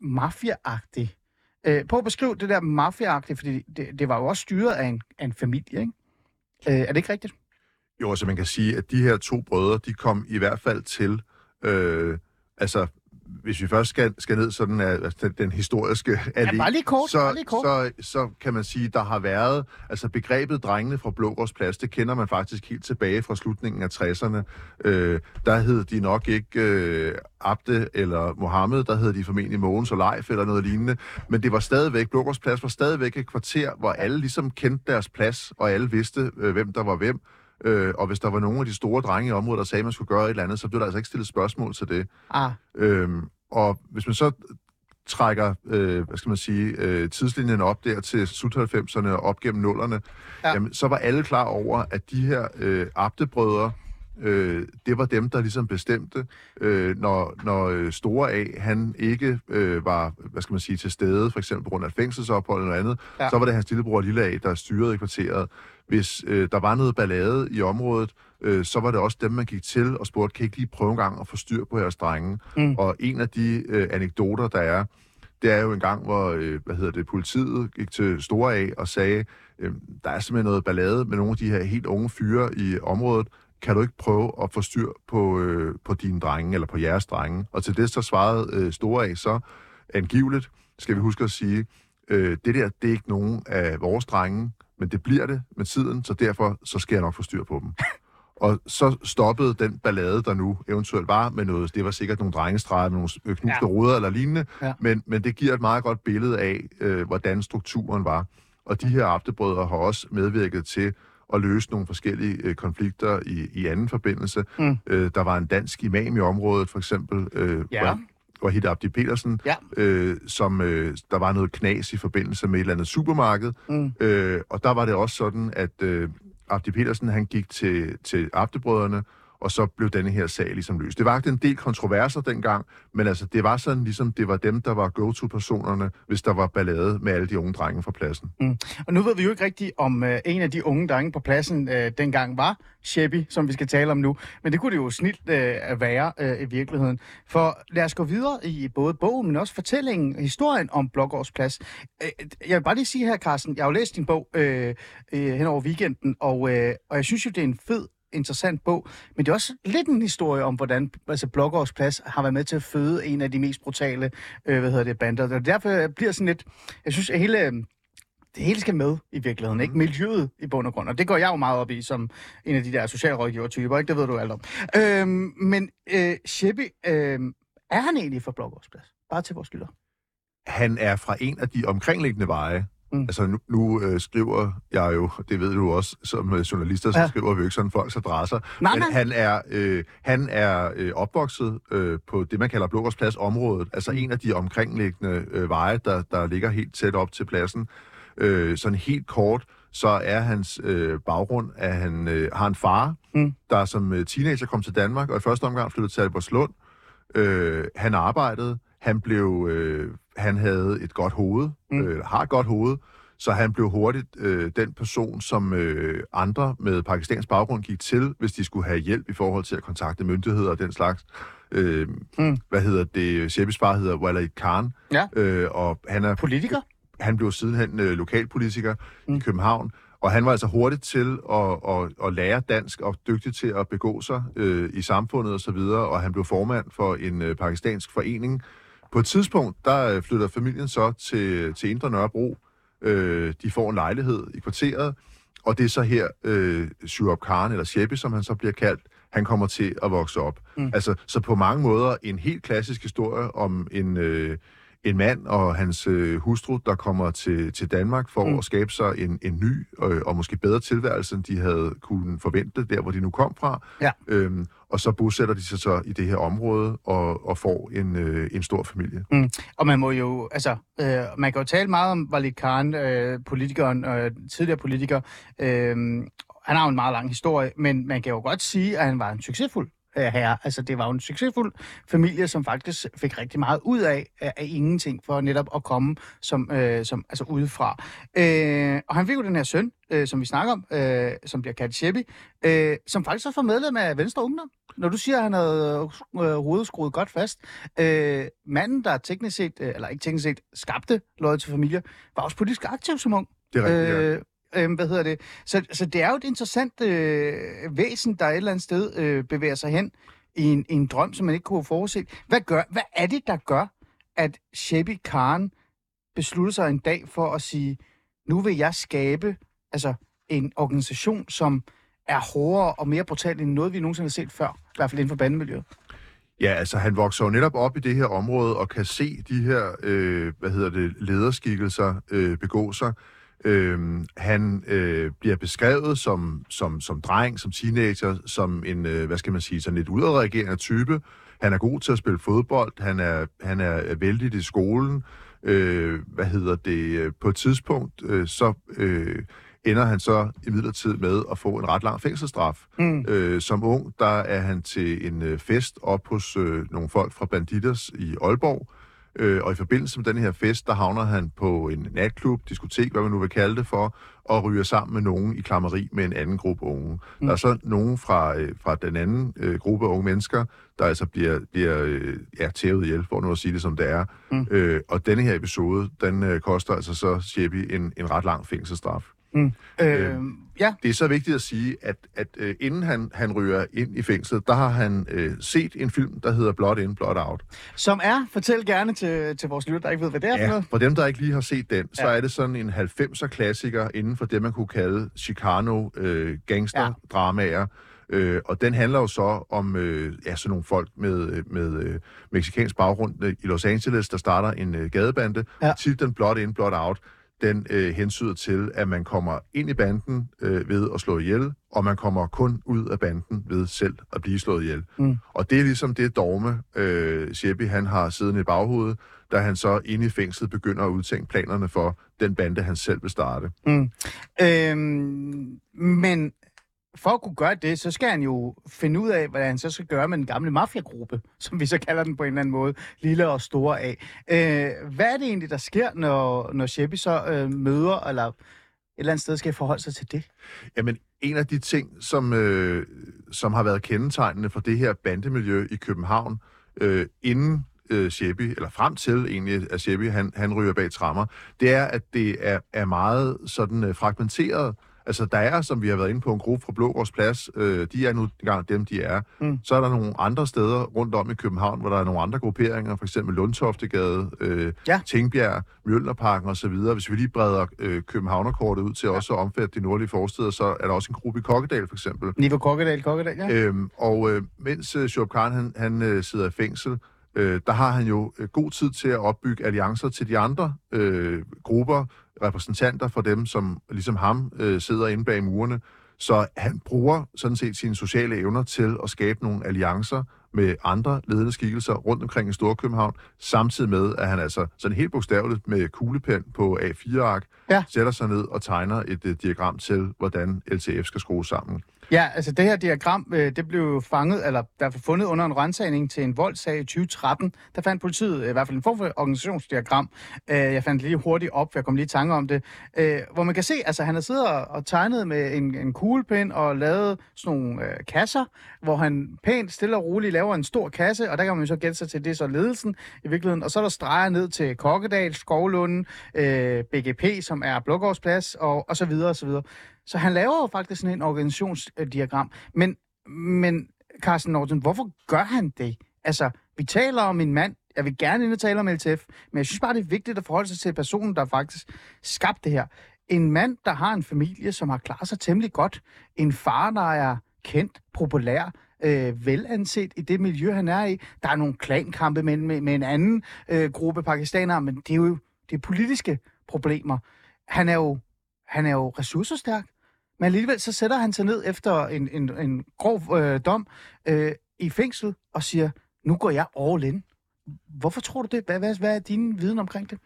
mafia-agtigt. Øh, prøv at beskrive det der mafia fordi det, det var jo også styret af en, af en familie, ikke? Øh, er det ikke rigtigt? Jo, altså man kan sige, at de her to brødre, de kom i hvert fald til Øh, altså, hvis vi først skal, skal ned sådan af altså, den, den historiske allé, ja, bare lige kort, så, bare lige kort. Så, så kan man sige, der har været, altså begrebet drengene fra Blågårdsplads, det kender man faktisk helt tilbage fra slutningen af 60'erne. Øh, der hed de nok ikke øh, Abde eller Mohammed, der hed de formentlig Mogens og Leif eller noget lignende, men det var stadigvæk, Blågårdsplads var stadigvæk et kvarter, hvor alle ligesom kendte deres plads, og alle vidste, øh, hvem der var hvem. Øh, og hvis der var nogle af de store drenge i området, der sagde, at man skulle gøre et eller andet, så blev der altså ikke stillet spørgsmål til det. Ah. Øhm, og hvis man så trækker, øh, hvad skal man sige, øh, tidslinjen op der til slut 90'erne og op gennem nullerne, ja. jamen, så var alle klar over, at de her øh, abtebrødre, øh, det var dem, der ligesom bestemte, øh, når, når øh, Store A, han ikke øh, var, hvad skal man sige, til stede, for eksempel på grund af fængselsophold eller andet, ja. så var det hans lillebror Lille A, der styrede i kvarteret. Hvis øh, der var noget ballade i området, øh, så var det også dem, man gik til og spurgte, kan I ikke lige prøve en gang at få styr på jeres drenge? Mm. Og en af de øh, anekdoter, der er, det er jo en gang, hvor øh, hvad hedder det, politiet gik til Store A og sagde, øh, der er simpelthen noget ballade med nogle af de her helt unge fyre i området. Kan du ikke prøve at få styr på, øh, på dine drenge, eller på jeres drenge? Og til det så svarede øh, Store A så angiveligt, skal vi huske at sige, øh, det der, det er ikke nogen af vores drenge, men det bliver det med tiden, så derfor så skal jeg nok få styr på dem. Og så stoppede den ballade, der nu eventuelt var med noget, det var sikkert nogle drengestreger med nogle knuste ja. ruder eller lignende, ja. men, men det giver et meget godt billede af, øh, hvordan strukturen var. Og de her aftebrødre har også medvirket til at løse nogle forskellige øh, konflikter i, i anden forbindelse. Mm. Øh, der var en dansk imam i området, for eksempel, øh, ja. Wahid Abdi Petersen, ja. øh, som øh, der var noget knas i forbindelse med et eller andet supermarked. Mm. Øh, og der var det også sådan, at øh, Abdi Petersen han gik til, til Abdebrødrene og så blev denne her sag ligesom løst. Det var en del kontroverser dengang, men altså, det var sådan ligesom, det var dem, der var go-to-personerne, hvis der var ballade med alle de unge drenge fra pladsen. Mm. Og nu ved vi jo ikke rigtigt, om øh, en af de unge drenge på pladsen øh, dengang var Shabby, som vi skal tale om nu. Men det kunne det jo snilt øh, være øh, i virkeligheden. For lad os gå videre i både bogen, men også fortællingen, historien om Blågårds Plads. Øh, jeg vil bare lige sige her, Carsten, jeg har jo læst din bog øh, øh, hen over weekenden, og, øh, og jeg synes jo, det er en fed interessant bog, men det er også lidt en historie om, hvordan altså Blågårds Plads har været med til at føde en af de mest brutale øh, hvad hedder det, bander. Og derfor bliver sådan lidt, jeg synes, at hele, det hele skal med i virkeligheden, ikke? Miljøet i bund og grund. Og det går jeg jo meget op i som en af de der socialrådgiver-typer, ikke? Det ved du alt om. Øhm, men øh, Sheppi, øh, er han egentlig fra Blågårds Plads? Bare til vores lytter. Han er fra en af de omkringliggende veje. Mm. Altså nu, nu øh, skriver jeg jo, det ved du også, som øh, journalister, så ja. skriver vi jo ikke sådan folks adresser. Nej, men nej. han er, øh, han er øh, opvokset øh, på det, man kalder Blågårdsplads området, altså mm. en af de omkringliggende øh, veje, der, der ligger helt tæt op til pladsen. Øh, sådan helt kort, så er hans øh, baggrund, at han øh, har en far, mm. der som øh, teenager kom til Danmark, og i første omgang flyttede til Albertslund. Øh, han arbejdede, han blev, øh, han havde et godt hoved, mm. øh, har et godt hoved, Så han blev hurtigt øh, den person, som øh, andre med pakistansk baggrund gik til, hvis de skulle have hjælp i forhold til at kontakte myndigheder og den slags. Øh, Mm. Hvad hedder det? Shebis far hedder Walid Khan, Ja. øh, og han er Politiker? han blev sidenhen øh, lokalpolitiker mm. i. København, og han var altså hurtigt til at, at, at lære dansk og dygtig til at begå sig øh, i samfundet osv., og, og han blev formand for en øh, pakistansk forening. På et tidspunkt, der øh, flytter familien så til, til Indre Nørrebro. Øh, de får en lejlighed i kvarteret, og det er så her, øh, Shuab Khan, eller Shebi, som han så bliver kaldt, han kommer til at vokse op. Mm. Altså, så på mange måder en helt klassisk historie om en, øh, en mand og hans øh, hustru, der kommer til, til Danmark for mm. Mm. at skabe sig en, en ny øh, og måske bedre tilværelse, end de havde kunnet forvente, der hvor de nu kom fra. Ja. Øhm, og så bosætter de sig så i det her område og, og får en, øh, en stor familie. Og man må jo, altså, øh, man kan jo tale meget om Walid Khan, øh, politikeren, øh, tidligere politiker. Øh, han har jo en meget lang historie, men man kan jo godt sige, at han var en succesfuld herre. Altså, det var jo en succesfuld familie, som faktisk fik rigtig meget ud af, af, af ingenting, for netop at komme som, øh, som, altså udefra. Øh, og han fik jo den her søn, øh, som vi snakker om, øh, som bliver kaldt Shebi, øh, som faktisk også var medlem af Venstre Ungdom. Når du siger, at han havde øh, hovedet skruet godt fast. Øh, manden, der teknisk set, øh, eller ikke teknisk set, skabte Loyal til Familie, var også politisk aktiv som ung. Det er rigtigt, ja. Øh, hvad hedder det? Så, så det er jo et interessant øh, væsen, der et eller andet sted øh, bevæger sig hen i en, i en drøm, som man ikke kunne forudse. Hvad, gør, hvad er det, der gør, at Shebi Khan beslutter sig en dag for at sige, nu vil jeg skabe altså, en organisation, som er hårdere og mere brutal end noget, vi nogensinde har set før. I hvert fald inden for bandemiljøet. Ja, altså han vokser jo netop op i det her område og kan se de her, øh, hvad hedder det, lederskikkelser øh, begå sig. Øh, han øh, bliver beskrevet som, som, som dreng, som teenager, som en, øh, hvad skal man sige, sådan lidt udadreagerende type. Han er god til at spille fodbold, han er, han er vældig i skolen. Øh, hvad hedder det, på et tidspunkt, øh, så øh, ender han så i midlertid med at få en ret lang fængselsstraf. Mm. Øh, som ung, der er han til en øh, fest op hos øh, nogle folk fra Banditers i Aalborg. Øh, og i forbindelse med den her fest, der havner han på en natklub, diskotek, hvad man nu vil kalde det for, og ryger sammen med nogen i klammeri med en anden gruppe unge. Mm. Der er så nogen fra, øh, fra den anden øh, gruppe af unge mennesker, der altså bliver, bliver øh, ja, tævet ihjel, for nu at sige det som det er. Mm. Øh, og denne her episode, den øh, koster altså så Shebi en, en ret lang fængselsstraf. Mm. Øh, Øh, ja, Det er så vigtigt at sige, at, at øh, inden han, han ryger ind i fængslet, der har han øh, set en film, der hedder Blood In, Blood Out. som er, fortæl gerne til, til vores lytter, der ikke ved, hvad det er for Ja, noget. for dem, der ikke lige har set den, så Ja. er det sådan en 90'er klassiker inden for det, man kunne kalde Chicano øh. Øh, og den handler jo så om øh, ja, sådan nogle folk med, med øh, meksikansk baggrund øh, i Los Angeles, der starter en øh, gadebande. Ja. Titlen Blood In, Blood Out, den øh, hensyder til, at man kommer ind i banden øh, ved at slå ihjel, og man kommer kun ud af banden ved selv at blive slået ihjel. Mm. Og det er ligesom det dogme, øh, Shebi han har siddende i baghovedet, da han så inde i fængslet begynder at udtænke planerne for den bande, han selv vil starte. Mm. Øhm, men for at kunne gøre det, så skal han jo finde ud af, hvad han så skal gøre med den gamle mafiagruppe, som vi så kalder den på en eller anden måde, lille og store af. Øh, hvad er det egentlig, der sker, når, når Sheppi så øh, møder, eller et eller andet sted skal forholde sig til det? Jamen, en af de ting, som, øh, som har været kendetegnende for det her bandemiljø i København, øh, inden øh, Sheppi, eller frem til egentlig, at Sheppi, han, han ryger bag trammer, det er, at det er, er meget sådan øh, fragmenteret. Altså, der er, som vi har været inde på, en gruppe fra Blågårds Plads, øh, de er nu engang dem, de er. Mm. Så er der nogle andre steder rundt om i København, hvor der er nogle andre grupperinger, for eksempel Lundtoftegade, øh, Ja. Tingbjerg, Mjølnerparken osv. Hvis vi lige breder øh, Københavnerkortet ud til ja. også at omfatte de nordlige forsteder, så er der også en gruppe i Kokkedal, for eksempel. Niveau Kokkedal, Kokkedal, ja. Øhm, og øh, mens øh, Shoaib Khan han, han øh, sidder i fængsel, øh, der har han jo øh, god tid til at opbygge alliancer til de andre øh, grupper, repræsentanter for dem, som ligesom ham øh, sidder inde bag murene. Så han bruger sådan set sine sociale evner til at skabe nogle alliancer med andre ledende skikkelser rundt omkring i Storkøbenhavn, samtidig med, at han altså sådan helt bogstaveligt med kuglepen på A4-ark Ja. sætter sig ned og tegner et uh, diagram til, hvordan LTF skal skrues sammen. Ja, altså det her diagram, øh, det blev fanget, eller der fundet under en rensagning til en voldssag i 2013. Der fandt politiet øh, i hvert fald en form for organisationsdiagram. Øh, jeg fandt lige hurtigt op, for jeg kom lige i tanke om det. Hvor man kan se, altså han har siddet og tegnet med en, en kuglepen og lavet sådan nogle øh, kasser, hvor han pænt, stille og roligt laver en stor kasse, og der kan man jo så gætte sig til, det er så ledelsen i virkeligheden. Og så er der streger ned til Kokkedal, Skovlunden, øh, BGP, som er Blågårdsplads, og, og så videre og så videre. Så han laver jo faktisk sådan en organisationsdiagram. Men, men Carsten Norton, hvorfor gør han det? Altså, vi taler om en mand, jeg vil gerne ind og tale om LTF, men jeg synes bare, det er vigtigt at forholde sig til personen, der faktisk skabte det her. En mand, der har en familie, som har klaret sig temmelig godt. En far, der er kendt, populær, øh, velanset i det miljø, han er i. Der er nogle klankampe med, med, med en anden øh, gruppe pakistanere, men det er jo det er politiske problemer. Han er jo, han er jo ressourcestærk, men alligevel så sætter han sig ned efter en, en, en grov øh, dom øh, i fængsel og siger, nu går jeg all in. Hvorfor tror du det? Hvad, hvad, hvad er din viden omkring det?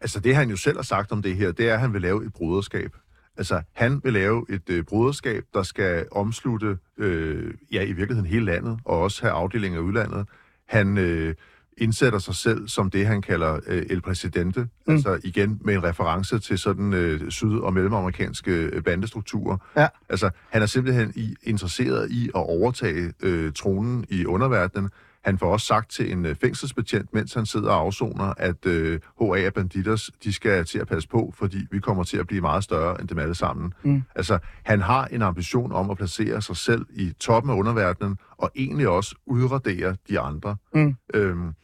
Altså det, han jo selv har sagt om det her, det er, at han vil lave et broderskab. Altså, han vil lave et øh, broderskab, der skal omslutte, øh, ja, i virkeligheden hele landet, og også have afdelinger i udlandet. Han øh, indsætter sig selv som det, han kalder øh, El Presidente, mm. altså igen med en reference til sådan øh, syd- og mellemamerikanske øh, bandestrukturer. Ja. Altså, han er simpelthen i, interesseret i at overtage øh, tronen i underverdenen. Han får også sagt til en øh, fængselsbetjent, mens han sidder og afsoner, at øh, HA Banditers, de skal til at passe på, fordi vi kommer til at blive meget større end dem alle sammen. Mm. Altså, han har en ambition om at placere sig selv i toppen af underverdenen, og egentlig også udradere de andre. Mm. Øhm,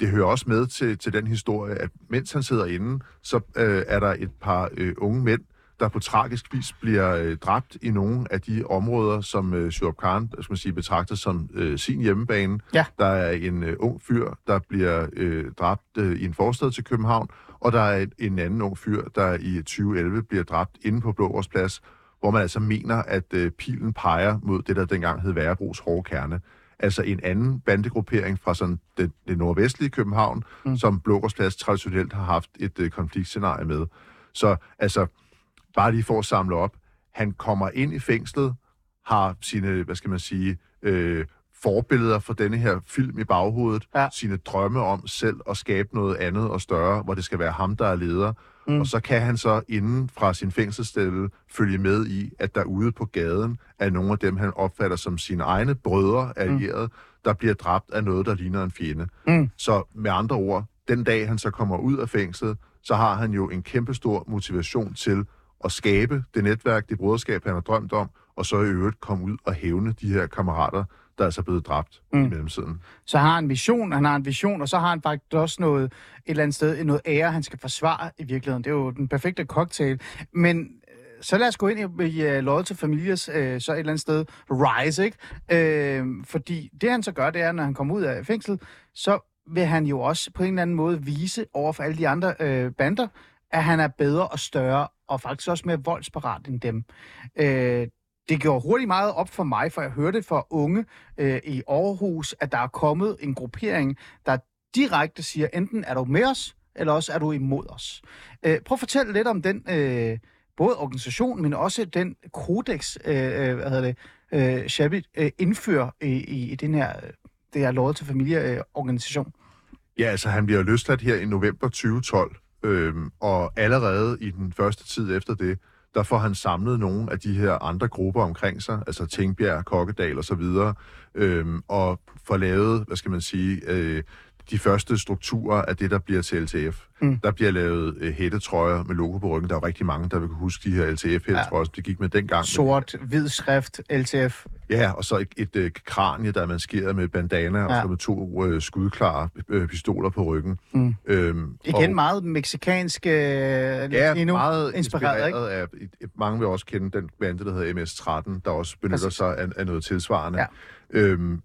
det hører også med til, til den historie, at mens han sidder inde, så øh, er der et par øh, unge mænd, der på tragisk vis bliver øh, dræbt i nogle af de områder, som øh, Shoaib Khan skal man sige, betragter som øh, sin hjemmebane. Ja. Der er en øh, ung fyr, der bliver øh, dræbt øh, i en forstad til København, og der er en anden ung fyr, der i 2011 bliver dræbt inde på Blågårdsplads, hvor man altså mener, at øh, pilen peger mod det, der dengang hed Værebros hårde kerne. Altså en anden bandegruppering fra sådan det, det nordvestlige København, mm. som Blågårdsplads traditionelt har haft et øh, konfliktscenarie med. Så altså, bare lige for at samle op, han kommer ind i fængslet, har sine, hvad skal man sige, øh, forbilleder for denne her film i baghovedet, Ja. sine drømme om selv at skabe noget andet og større, hvor det skal være ham, der er leder. Mm. Og så kan han så inden fra sin fængselsstelle følge med i, at der ude på gaden er nogle af dem, han opfatter som sine egne brødre allierede, mm. der bliver dræbt af noget, der ligner en fjende. Mm. Så med andre ord, den dag han så kommer ud af fængslet, så har han jo en kæmpestor motivation til at skabe det netværk, det broderskab, han har drømt om, og så i øvrigt komme ud og hævne de her kammerater, der er så blevet dræbt mm. i mellemtiden. Så har han en vision, han har en vision, og så har han faktisk også noget, et eller andet sted, noget ære, han skal forsvare i virkeligheden. Det er jo den perfekte cocktail. Men øh, så lad os gå ind i, i uh, Loyal til Familias, uh, så et eller andet sted, rise, ikke? Uh, fordi det han så gør, det er, når han kommer ud af fængsel, så vil han jo også på en eller anden måde vise over for alle de andre uh, bander, at han er bedre og større, og faktisk også mere voldsparat end dem. Uh, det gjorde hurtigt meget op for mig, for jeg hørte fra unge øh, i Aarhus, at der er kommet en gruppering, der direkte siger, enten er du med os, eller også er du imod os. Øh, prøv at fortælle lidt om den, øh, både organisation, men også den kodex, øh, øh, hvad hedder det, øh, Shabit øh, indfører i, i, i den her, det her Loyal til Familie øh, organisation. Ja, altså han bliver løsladt her i november 2012, øh, og allerede i den første tid efter det, der får han samlet nogle af de her andre grupper omkring sig, altså Tingbjerg, Kokkedal og så videre, øhm, og får lavet, hvad skal man sige, øh, de første strukturer af det, der bliver til LTF. Mm. Der bliver lavet øh, hættetrøjer med logo på ryggen. Der er jo rigtig mange, der vil kunne huske de her LTF-hættetrøjer, ja. det gik med dengang. Sort, hvid skrift, LTF. Ja, og så et, et, et kranie, der er maskeret med bandana, ja. og så med to øh, skudklare øh, pistoler på ryggen. Mm. Øhm, Igen meget meksikansk øh, Ja, endnu meget inspireret, ikke? af, mange vil også kende den bande, der hedder MS-13, der også benytter Præcis. sig af, af noget tilsvarende. Ja. Øhm,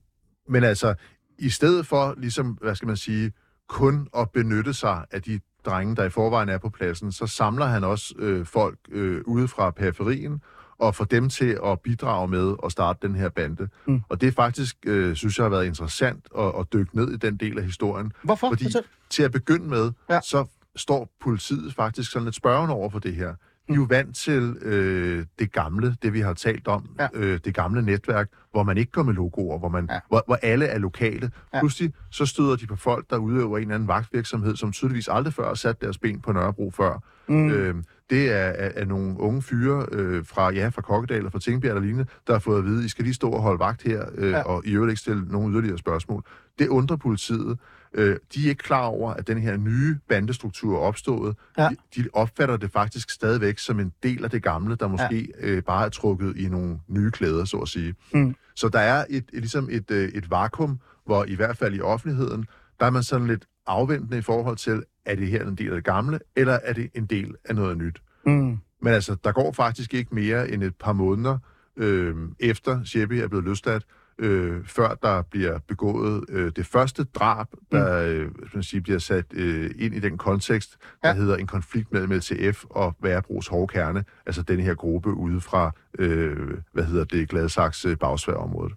men altså, i stedet for, ligesom, hvad skal man sige, kun at benytte sig af de drenge, der i forvejen er på pladsen, så samler han også øh, folk øh, ude fra periferien, og får dem til at bidrage med at starte den her bande. Mm. Og det er faktisk, øh, synes jeg, har været interessant at, at dykke ned i den del af historien. Hvorfor? Fordi Fortæl. til at begynde med, Ja. ja. så står politiet faktisk sådan lidt spørgende over for det her. Jo vant til øh, det gamle, det vi har talt om, Ja. øh, det gamle netværk, hvor man ikke går med logoer, hvor, man, Ja. hvor, hvor alle er lokale. Ja. Pludselig så støder de på folk, der udøver en eller anden vagtvirksomhed, som tydeligvis aldrig før har sat deres ben på Nørrebro før. Mm. Øh, det er, er, er nogle unge fyre øh, fra, ja, fra Kokkedal og fra Tingbjerg og lignende, der har fået at vide, I skal lige stå og holde vagt her, øh, ja. og i øvrigt ikke stille nogen yderligere spørgsmål. Det undrer politiet. Øh, de er ikke klar over, at den her nye bandestruktur er opstået. Ja. De, de opfatter det faktisk stadigvæk som en del af det gamle, der måske ja. øh, bare er trukket i nogle nye klæder, så at sige. Mm. Så der er et, et, ligesom et, øh, et vakuum, hvor i hvert fald i offentligheden, der er man sådan lidt afventende i forhold til, er det her en del af det gamle, eller er det en del af noget nyt? Mm. Men altså, der går faktisk ikke mere end et par måneder øh, efter Shebi er blevet løsladt, øh, før der bliver begået øh, det første drab, der øh, skal man sige, bliver sat øh, ind i den kontekst, der Ja. ja. hedder en konflikt mellem LTF og Værebros hårde kerne, altså den her gruppe ude fra, øh, hvad hedder det, Gladsaxe øh, bagsværområdet.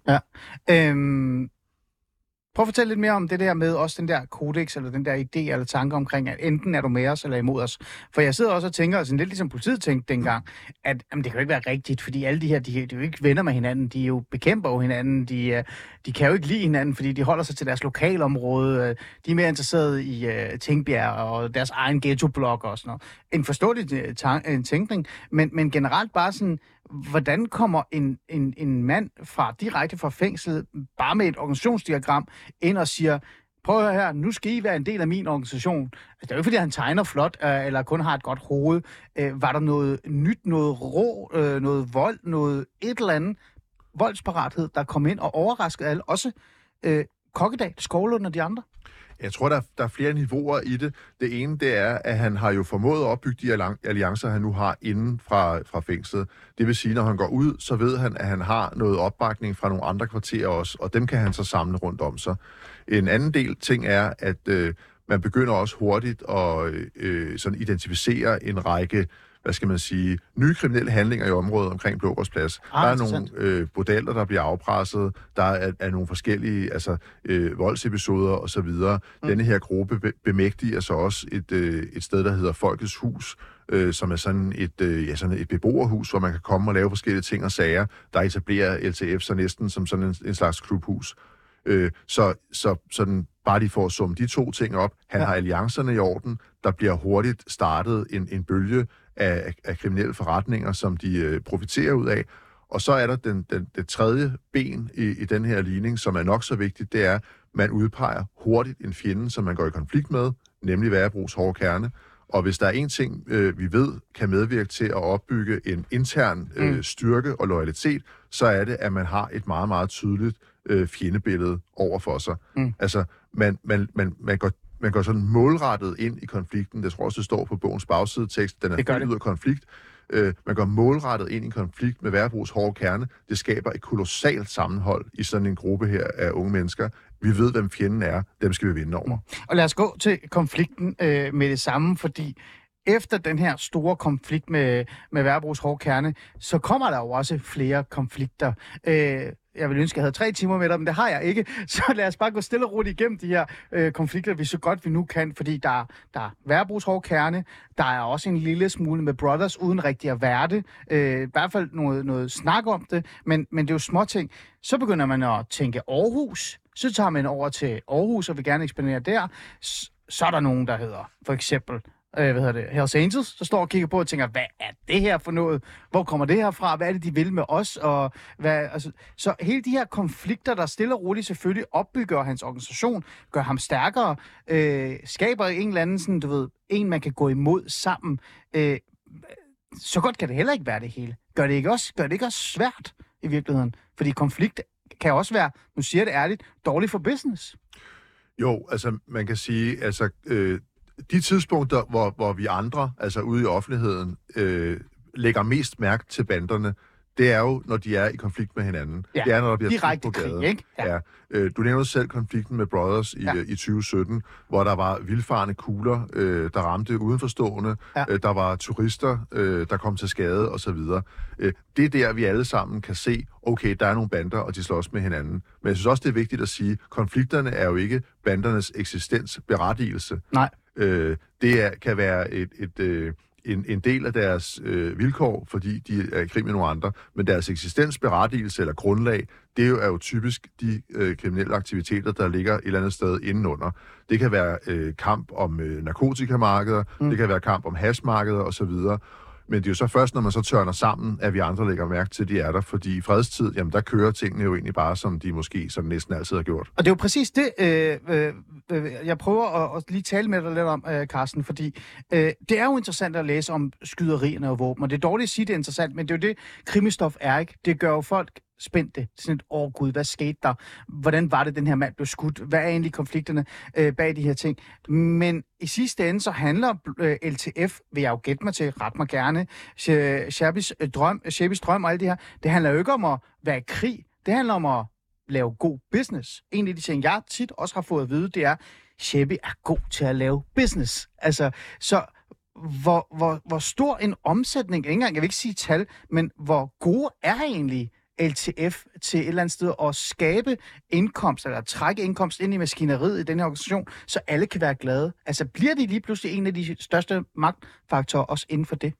Øhm, prøv at fortælle lidt mere om det der med også den der kodex, eller den der idé eller tanke omkring, at enten er du med os eller imod os. For jeg sidder også og tænker, altså lidt ligesom politiet tænkte dengang, at jamen, det kan jo ikke være rigtigt, fordi alle de her, de, de er jo ikke venner med hinanden, de er jo bekæmper jo hinanden, de, øh, de kan jo ikke lide hinanden, fordi de holder sig til deres lokalområde, øh, de er mere interesserede i uh, Tingbjerg og deres egen ghetto-blok og sådan noget. En forståelig en tænkning, men, men generelt bare sådan, hvordan kommer en, en, en mand fra direkte fra fængslet, bare med et organisationsdiagram, ind og siger, prøv at høre her, nu skal I være en del af min organisation. Altså, det er jo ikke, fordi han tegner flot, øh, eller kun har et godt hoved. Øh, var der noget nyt, noget rå, øh, noget vold, noget et eller andet voldsparathed, der kom ind og overraskede alle, også øh, Kokkedal, Skovlund og de andre? Jeg tror, der der er flere niveauer i det. Det ene, det er, at han har jo formået at opbygge de alliancer, han nu har inden fra, fra fængslet. Det vil sige, når han går ud, så ved han, at han har noget opbakning fra nogle andre kvarterer også, og dem kan han så samle rundt om sig. En anden del ting er, at øh, man begynder også hurtigt at øh, øh sådan identificere en række hvad skal man sige, nye kriminelle handlinger i området omkring Blågårdsplads. Ah, der er nogle øh, bordeller, der bliver afpresset, der er, er nogle forskellige altså, øh, voldsepisoder osv. Mm. Denne her gruppe be- bemægtiger så også et, øh, et sted, der hedder Folkets Hus, øh, som er sådan et, øh, ja, sådan et beboerhus, hvor man kan komme og lave forskellige ting og sager. Der etablerer LTF så næsten som sådan en, en slags klubhus. Øh, så, så sådan, bare de får at summe de to ting op. Han Ja. har alliancerne i orden. Der bliver hurtigt startet en, en bølge af, af, af kriminelle forretninger, som de øh, profiterer ud af. Og så er der den, den, det tredje ben i, i den her ligning, som er nok så vigtigt, det er, man udpeger hurtigt en fjende, som man går i konflikt med, nemlig Værebros hårde kerne. Og hvis der er en ting, øh, vi ved kan medvirke til at opbygge en intern øh, Mm. styrke og loyalitet, så er det, at man har et meget, meget tydeligt øh, fjendebillede over for sig. Mm. Altså, man, man, man, man, går, man går sådan målrettet ind i konflikten. Det tror også, det står på bogens bagsidetekst. Den er fyldt ud af konflikt. Øh, man går målrettet ind i en konflikt med Værebros hårde kerne. Det skaber et kolossalt sammenhold i sådan en gruppe her af unge mennesker. Vi ved, hvem fjenden er. Dem skal vi vinde over. Og lad os gå til konflikten øh, med det samme, fordi efter den her store konflikt med, med Værbros hårde kerne, så kommer der jo også flere konflikter. Øh, jeg vil ønske, jeg havde tre timer med dig, men det har jeg ikke. Så lad os bare gå stille og roligt igennem de her øh, konflikter, vi så godt vi nu kan, fordi der, der er Værbros kerne, der er også en lille smule med Brothers, uden rigtig at være det. Øh, I hvert fald noget, noget snak om det, men, men det er jo små ting. Så begynder man at tænke Aarhus, så tager man over til Aarhus og vil gerne ekspandere der. Så er der nogen, der hedder for eksempel øh, hvad hedder det, Hells Angels, der står og kigger på og tænker, hvad er det her for noget? Hvor kommer det her fra? Hvad er det, de vil med os? Og hvad, altså, så hele de her konflikter, der stille og roligt selvfølgelig opbygger hans organisation, gør ham stærkere, øh, skaber en eller anden, sådan, du ved, en man kan gå imod sammen. Øh, så godt kan det heller ikke være det hele. Gør det ikke også, gør det ikke også svært i virkeligheden? Fordi konflikt kan også være, nu siger jeg det ærligt, dårligt for business. Jo, altså man kan sige, altså øh, de tidspunkter, hvor, hvor vi andre, altså ude i offentligheden, øh, lægger mest mærke til banderne, det er jo, når de er i konflikt med hinanden. Ja, det er, når der bliver Direkte på krig, gaden. ikke? Ja. ja. Øh, du nævnte selv konflikten med Brothers i, Ja. ja. i 2017, hvor der var vildfarne kugler, øh, der ramte udenforstående. Ja. Øh, der var turister, øh, der kom til skade osv. Øh, det er der, vi alle sammen kan se, okay, der er nogle bander, og de slås med hinanden. Men jeg synes også, det er vigtigt at sige, konflikterne er jo ikke bandernes eksistens berettigelse. Nej. Øh, det er, kan være et, et, øh, en, en del af deres øh, vilkår, fordi de er i krig med nogle andre, men deres eksistensberettigelse eller grundlag, det er jo, er jo typisk de øh, kriminelle aktiviteter, der ligger et eller andet sted indenunder. Det kan være øh, kamp om øh, narkotikamarkeder, mm. det kan være kamp om hashmarkeder osv., men det er jo så først, når man så tørner sammen, at vi andre lægger mærke til, at de er der. Fordi i fredstid, jamen der kører tingene jo egentlig bare, som de måske sådan næsten altid har gjort. Og det er jo præcis det, øh, øh, øh, jeg prøver at, at lige tale med dig lidt om, øh, Carsten, fordi øh, det er jo interessant at læse om skyderierne og våben, og det er dårligt at sige, det er interessant, men det er jo det, krimistof er, ikke? Det gør jo folk spændte. Sådan et, åh oh, gud, hvad skete der? Hvordan var det, den her mand blev skudt? Hvad er egentlig konflikterne øh, bag de her ting? Men i sidste ende, så handler øh, LTF, vil jeg jo gætte mig til, ret mig gerne, Shabis øh, drøm, Shabis drøm og alt det her, det handler jo ikke om at være i krig. Det handler om at lave god business. En af de ting, jeg tit også har fået at vide, det er, Shabby er god til at lave business. Altså, så hvor, hvor, hvor stor en omsætning, ikke engang, jeg vil ikke sige tal, men hvor gode er egentlig LTF til et eller andet sted at skabe indkomst, eller trække indkomst ind i maskineriet i den her organisation, så alle kan være glade. Altså bliver de lige pludselig en af de største magtfaktorer også inden for det?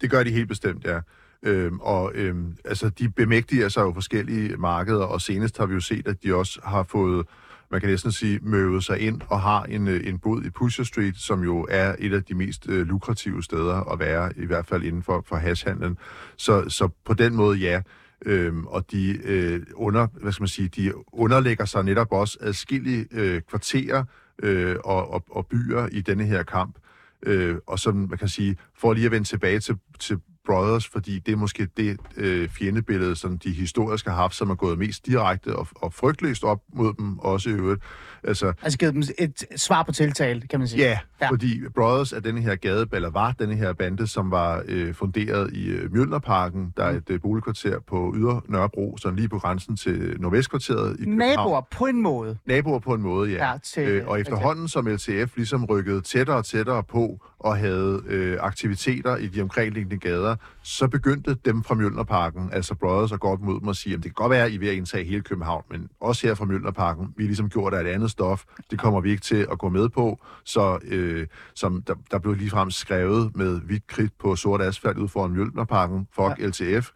Det gør de helt bestemt, ja. Øhm, og øhm, altså, de bemægtiger sig jo forskellige markeder, og senest har vi jo set, at de også har fået man kan næsten sige, møvet sig ind og har en, øh, en bod i Pusher Street, som jo er et af de mest øh, lukrative steder at være, i hvert fald inden for, for hashhandlen. Så, så på den måde, ja. Øhm, og de øh, under, hvad skal man sige, de underlægger sig netop også adskillige øh, kvarterer øh, og, og, og byer i denne her kamp. Øh, og som man kan sige, for lige at vende tilbage til, til Brothers, fordi det er måske det øh, fjendebillede, som de historisk har haft, som er gået mest direkte og, og frygtløst op mod dem, også i øvrigt. Altså, altså givet dem et svar på tiltale, kan man sige. Ja, ja. fordi Brothers er denne her gade, eller var denne her bande, som var øh, funderet i øh, Mjølnerparken, der er mm. et øh, boligkvarter på Ydre Nørrebro, sådan lige på grænsen til Nordvestkvarteret i København. Naboer på en måde. Naboer på en måde, ja. ja til, øh, og efterhånden, som LTF ligesom rykkede tættere og tættere på, og havde øh, aktiviteter i de omkringliggende gader, så begyndte dem fra Mjølnerparken, altså Brothers, at gå op mod dem og sige, at det kan godt være, at I vil indtage hele København, men også her fra Mjølnerparken, vi er ligesom gjort af et andet stof, det kommer vi ikke til at gå med på, så øh, som der, der blev ligefrem skrevet med hvidt kridt på sort asfalt ud foran Mjølnerparken, fuck ja. LTF,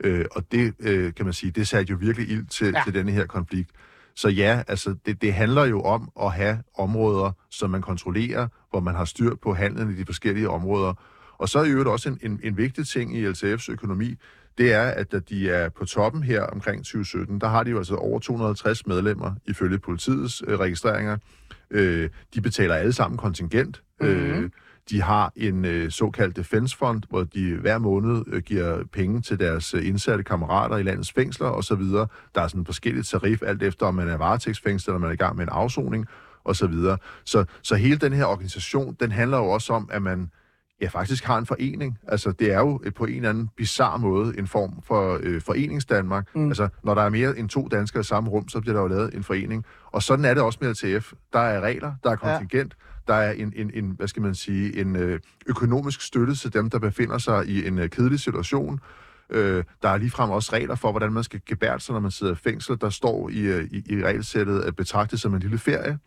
øh, og det øh, kan man sige, det satte jo virkelig ild til, ja. til denne her konflikt. Så ja, altså det, det handler jo om at have områder, som man kontrollerer, hvor man har styr på handlen i de forskellige områder. Og så er jo også en, en, en vigtig ting i LTF's økonomi, det er, at da de er på toppen her omkring 2017, der har de jo altså over 250 medlemmer ifølge politiets øh, registreringer. Øh, de betaler alle sammen kontingent. Mm-hmm. Øh, mhm de har en øh, såkaldt defense fund, hvor de hver måned øh, giver penge til deres øh, indsatte kammerater i landets fængsler osv. Der er sådan forskellige tarif, alt efter om man er varetægtsfængslet, eller man er i gang med en afsoning osv. Så, så, så hele den her organisation, den handler jo også om, at man ja, faktisk har en forening. Altså, det er jo på en eller anden bizarre måde en form for øh, foreningsdanmark. Mm. Altså, når der er mere end to danskere i samme rum, så bliver der jo lavet en forening. Og sådan er det også med LTF. Der er regler, der er kontingent, ja der er en, en, en hvad skal man sige, en øh, økonomisk støtte til dem, der befinder sig i en øh, kedelig situation. Øh, der er ligefrem også regler for, hvordan man skal gebære sig, når man sidder i fængsel. Der står i, øh, i, i regelsættet at betragte som en lille ferie.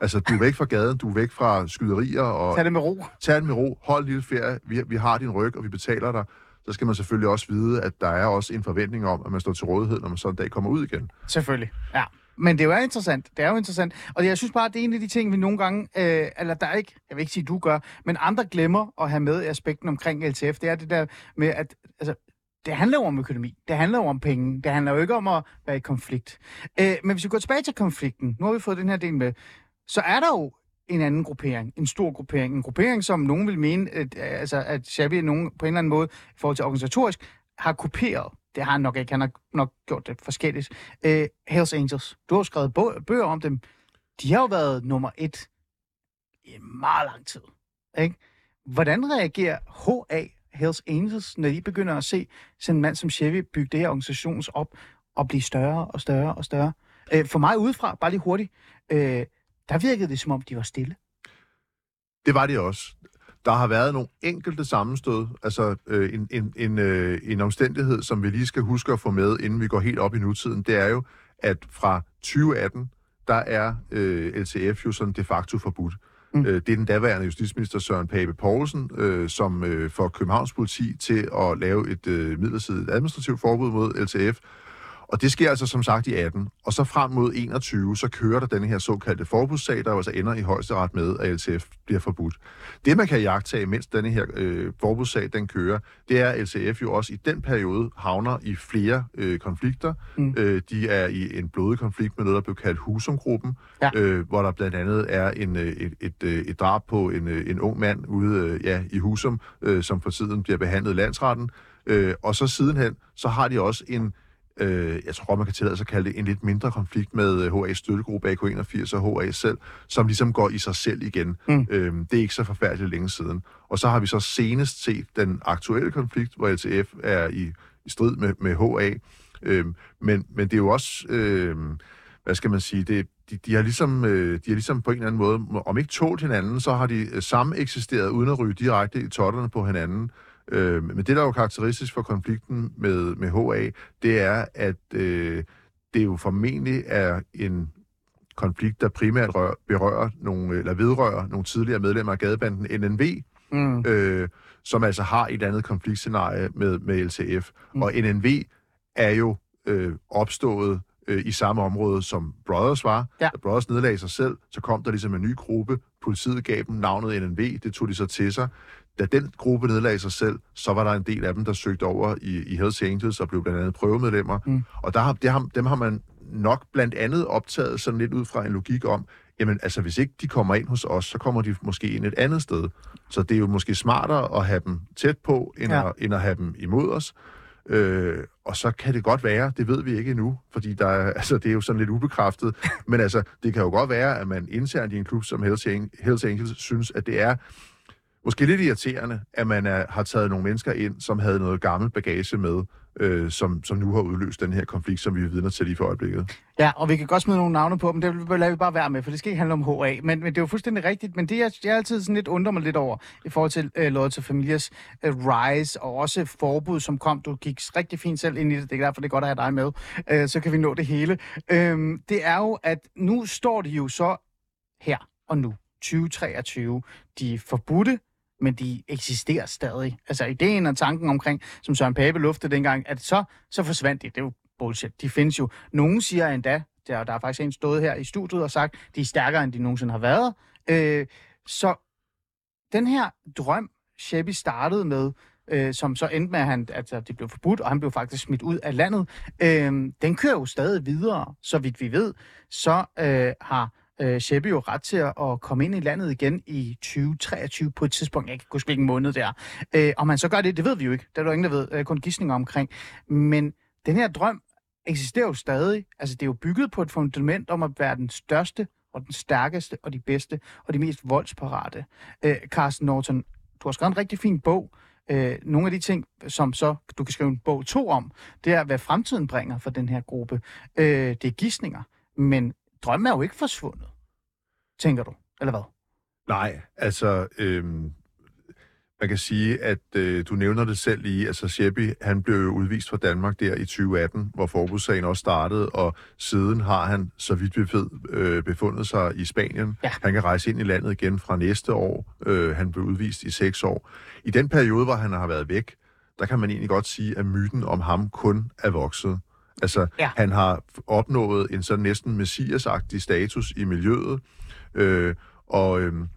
Altså, du er væk fra gaden, du er væk fra skyderier. Og tag det med ro. Tag det med ro. Hold en lille ferie. Vi, vi har din ryg, og vi betaler dig. Så skal man selvfølgelig også vide, at der er også en forventning om, at man står til rådighed, når man så en dag kommer ud igen. Selvfølgelig, ja. Men det er jo interessant. Det er jo interessant. Og jeg synes bare, det er en af de ting, vi nogle gange, øh, eller der er ikke, jeg vil ikke sige, du gør, men andre glemmer at have med aspekten omkring LTF. Det er det der med, at altså, det handler jo om økonomi. Det handler jo om penge. Det handler jo ikke om at være i konflikt. Øh, men hvis vi går tilbage til konflikten, nu har vi fået den her del med, så er der jo en anden gruppering, en stor gruppering, en gruppering, som nogen vil mene, at, øh, altså, at Xavi nogen på en eller anden måde, i forhold til organisatorisk, har kopieret det har han nok ikke. Han har nok gjort det forskelligt. Uh, Hells Angels. Du har skrevet bøger om dem. De har jo været nummer et i meget lang tid. Ikke? Hvordan reagerer HA, Hells Angels, når de begynder at se sådan en mand som Chevy bygge det her organisations op og blive større og større og større? Uh, for mig udefra, bare lige hurtigt, uh, der virkede det som om, de var stille. Det var det også. Der har været nogle enkelte sammenstød, altså øh, en, en, en, øh, en omstændighed, som vi lige skal huske at få med, inden vi går helt op i nutiden, det er jo, at fra 2018, der er øh, LTF jo sådan de facto forbudt. Mm. Øh, det er den daværende justitsminister Søren Pape Poulsen, øh, som øh, får Københavns politi til at lave et øh, midlertidigt administrativt forbud mod LTF, og det sker altså som sagt i 18. Og så frem mod 21, så kører der denne her såkaldte forbudssag, der altså ender i højesteret med, at LTF bliver forbudt. Det, man kan jagtage, mens denne her øh, forbudssag den kører, det er, at LTF jo også i den periode havner i flere øh, konflikter. Mm. Øh, de er i en blodig konflikt med noget, der blev kaldt Husumgruppen, ja. øh, hvor der blandt andet er en, øh, et, et, øh, et drab på en, øh, en ung mand ude øh, ja, i Husum, øh, som for tiden bliver behandlet i landsretten. Øh, og så sidenhen, så har de også en øh, jeg tror, man kan tillade sig at kalde det en lidt mindre konflikt med HA's øh, støttegruppe AK81 og HA selv, som ligesom går i sig selv igen. Mm. Øh, det er ikke så forfærdeligt længe siden. Og så har vi så senest set den aktuelle konflikt, hvor LTF er i, i strid med, med HA. Øh, men, men det er jo også, øh, hvad skal man sige, det, de, de, har ligesom, øh, de har ligesom på en eller anden måde, om ikke tålt hinanden, så har de øh, samme eksisteret uden at ryge direkte i totterne på hinanden. Øh, men det, der er jo karakteristisk for konflikten med, med HA, det er, at øh, det jo formentlig er en konflikt, der primært rør, berører nogle, eller vedrører nogle tidligere medlemmer af gadebanden NNV, mm. øh, som altså har et andet konfliktscenarie med, med LTF. Mm. Og NNV er jo øh, opstået øh, i samme område, som Brothers var. Ja. Da Brothers nedlagde sig selv, så kom der ligesom en ny gruppe. Politiet gav dem navnet NNV, det tog de så til sig da den gruppe nedlagde sig selv, så var der en del af dem, der søgte over i, i Hells Angels og blev blandt andet prøvemedlemmer. Mm. Og der har, det har, dem har man nok blandt andet optaget sådan lidt ud fra en logik om, jamen altså hvis ikke de kommer ind hos os, så kommer de måske ind et andet sted. Så det er jo måske smartere at have dem tæt på, end, ja. at, end at have dem imod os. Øh, og så kan det godt være, det ved vi ikke endnu, fordi der er, altså, det er jo sådan lidt ubekræftet, men altså, det kan jo godt være, at man internt i en klub som Hells Angels synes, at det er måske lidt irriterende, at man er, har taget nogle mennesker ind, som havde noget gammel bagage med, øh, som, som nu har udløst den her konflikt, som vi er vidner til lige for øjeblikket. Ja, og vi kan godt smide nogle navne på dem, det lader vi bare være med, for det skal ikke handle om HA. Men, men det er jo fuldstændig rigtigt, men det jeg, jeg altid sådan lidt undrer mig lidt over, i forhold til øh, Loyal til Familias øh, Rise, og også forbud, som kom. Du gik rigtig fint selv ind i det, det er derfor, det er godt at have dig med. Øh, så kan vi nå det hele. Øh, det er jo, at nu står de jo så her og nu, 2023. De forbudte men de eksisterer stadig. Altså ideen og tanken omkring, som Søren Pape luftede dengang, at så, så forsvandt de. Det er jo bullshit. De findes jo. Nogen siger endda, der, der er faktisk en stået her i studiet og sagt, de er stærkere, end de nogensinde har været. Øh, så den her drøm, Sheppi startede med, øh, som så endte med, at han, altså, det blev forbudt, og han blev faktisk smidt ud af landet, øh, den kører jo stadig videre, så vidt vi ved. Så øh, har øh, Sheppe jo ret til at komme ind i landet igen i 2023 på et tidspunkt. Jeg kan ikke huske, hvilken måned det er. Øh, om man så gør det, det ved vi jo ikke. Det er der ingen, der ved. Øh, kun gissninger omkring. Men den her drøm eksisterer jo stadig. Altså, det er jo bygget på et fundament om at være den største og den stærkeste og de bedste og de mest voldsparate. Øh, Carsten Norton, du har skrevet en rigtig fin bog. Øh, nogle af de ting, som så du kan skrive en bog to om, det er, hvad fremtiden bringer for den her gruppe. Øh, det er gissninger. Men drømmen er jo ikke forsvundet, tænker du, eller hvad? Nej, altså, øhm, man kan sige, at øh, du nævner det selv lige, altså Sheppi, han blev udvist fra Danmark der i 2018, hvor forbudssagen også startede, og siden har han, så vidt vi ved, øh, befundet sig i Spanien. Ja. Han kan rejse ind i landet igen fra næste år. Øh, han blev udvist i seks år. I den periode, hvor han har været væk, der kan man egentlig godt sige, at myten om ham kun er vokset. Altså, ja. han har opnået en sådan næsten messiasagtig status i miljøet, øh, og øhm,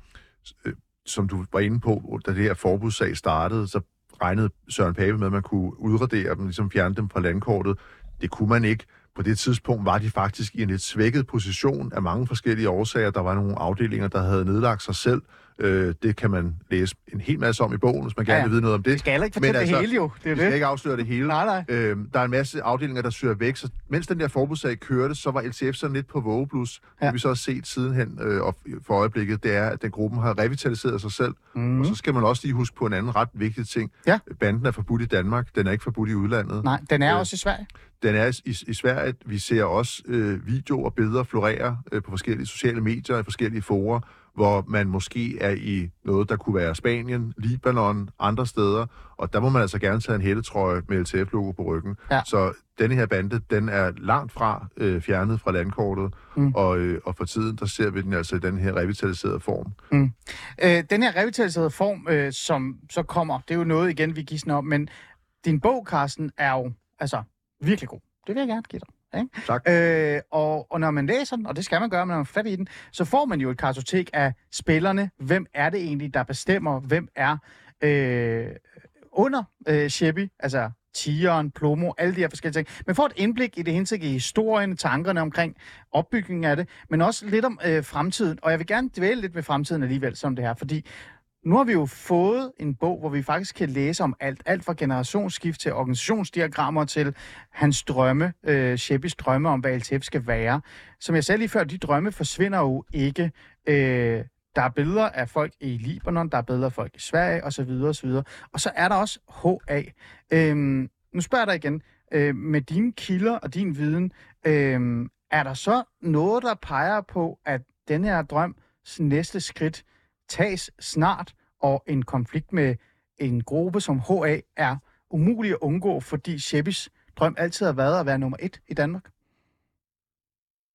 øh, som du var inde på, da det her forbudssag startede, så regnede Søren Pape med, at man kunne udradere dem, ligesom fjerne dem fra landkortet. Det kunne man ikke. På det tidspunkt var de faktisk i en lidt svækket position af mange forskellige årsager. Der var nogle afdelinger, der havde nedlagt sig selv, Øh, det kan man læse en hel masse om i bogen, hvis man gerne ja, vil vide noget om det. Det skal ikke fortælle altså, det hele jo. Det er det. skal ikke afsløre det hele. Nej, nej. Øh, der er en masse afdelinger, der søger væk, så mens den der forbudssag kørte, så var LTF sådan lidt på vågeblus. Ja. Det vi så har set sidenhen øh, og for øjeblikket, det er, at den gruppen har revitaliseret sig selv. Mm. Og så skal man også lige huske på en anden ret vigtig ting. Ja. Banden er forbudt i Danmark, den er ikke forbudt i udlandet. Nej, den er øh, også i Sverige. Den er i, i Sverige. Vi ser også øh, videoer og billeder florere øh, på forskellige sociale medier, i forskellige forer, hvor man måske er i noget, der kunne være Spanien, Libanon, andre steder, og der må man altså gerne tage en hættetrøje med LTF-logo på ryggen. Ja. Så denne her bande, den er langt fra øh, fjernet fra landkortet, Mm. mm. og, øh, og for tiden, der ser vi den altså i den her revitaliserede form. Øh, den her revitaliserede form, øh, som så kommer, det er jo noget igen, vi gidsner om, men din bog, Carsten, er jo altså virkelig god. Det vil jeg gerne give dig. Ikke? Tak. Øh, og, og når man læser den, og det skal man gøre, når man er fat i den, så får man jo et kartotek af spillerne. Hvem er det egentlig, der bestemmer, hvem er øh, under øh, Shebi, altså Tigeren, Plomo, alle de her forskellige ting. Man får et indblik i det hele i historien, tankerne omkring opbygningen af det, men også lidt om øh, fremtiden. Og jeg vil gerne dvæle lidt ved fremtiden alligevel, som det her, fordi nu har vi jo fået en bog, hvor vi faktisk kan læse om alt. Alt fra generationsskift til organisationsdiagrammer til hans drømme, øh, Sheppis drømme om, hvad LTF skal være. Som jeg sagde lige før, de drømme forsvinder jo ikke. Øh, der er billeder af folk i Libanon, der er billeder af folk i Sverige osv. osv. Og så er der også HA. Øhm, nu spørger jeg dig igen. Øh, med dine kilder og din viden, øh, er der så noget, der peger på, at den her drøms næste skridt tages snart, og en konflikt med en gruppe som HA er umulig at undgå, fordi Shepis drøm altid har været at være nummer et i Danmark?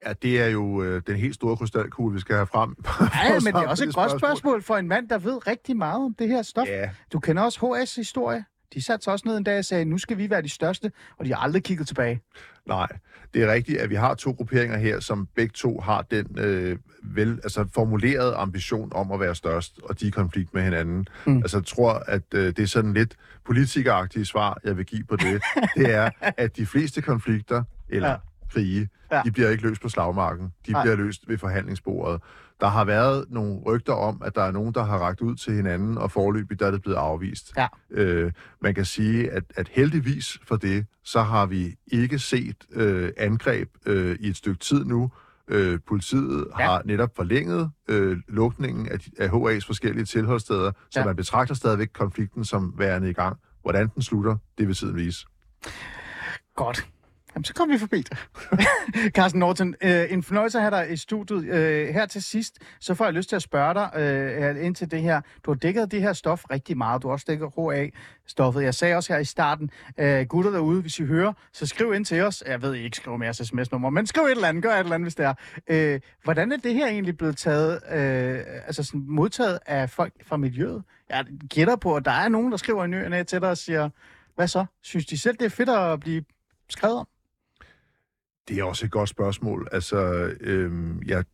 Ja, det er jo øh, den helt store krystalkugle, vi skal have frem. Ja, men det er også et godt spørgsmål for en mand, der ved rigtig meget om det her stof. Ja, Du kender også HS historie. De satte sig også ned en dag og sagde, nu skal vi være de største, og de har aldrig kigget tilbage. Nej, det er rigtigt, at vi har to grupperinger her, som begge to har den øh, vel, altså formulerede ambition om at være størst, og de er i konflikt med hinanden. Mm. Altså jeg tror, at øh, det er sådan lidt politikeragtige svar, jeg vil give på det. det er, at de fleste konflikter, eller Ja. krige, ja. de bliver ikke løst på slagmarken. De Nej. bliver løst ved forhandlingsbordet. Der har været nogle rygter om, at der er nogen, der har ragt ud til hinanden, og forløbig der er det blevet afvist. Ja. Øh, man kan sige, at, at heldigvis for det, så har vi ikke set øh, angreb øh, i et stykke tid nu. Øh, politiet Ja. har netop forlænget øh, lukningen af, af HA's forskellige tilholdssteder, så Ja. man betragter stadigvæk konflikten som værende i gang. Hvordan den slutter, det vil tiden vise. Godt. Jamen, så kom vi forbi dig. Carsten Norton, øh, en fornøjelse at have dig i studiet. Øh, her til sidst, så får jeg lyst til at spørge dig øh, ind til det her. Du har dækket det her stof rigtig meget. Du har også dækket HA-stoffet. Jeg sagde også her i starten, øh, gutter derude, hvis I hører, så skriv ind til os. Jeg ved, I ikke skriver med jeres sms-nummer, men skriv et eller andet, gør et eller andet, hvis det er. Øh, hvordan er det her egentlig blevet taget, øh, altså sådan modtaget af folk fra miljøet? Jeg gætter på, at der er nogen, der skriver en ny til dig og siger, hvad så? Synes de selv, det er fedt at blive skrevet om? Det er også et godt spørgsmål. Altså, øhm, jeg,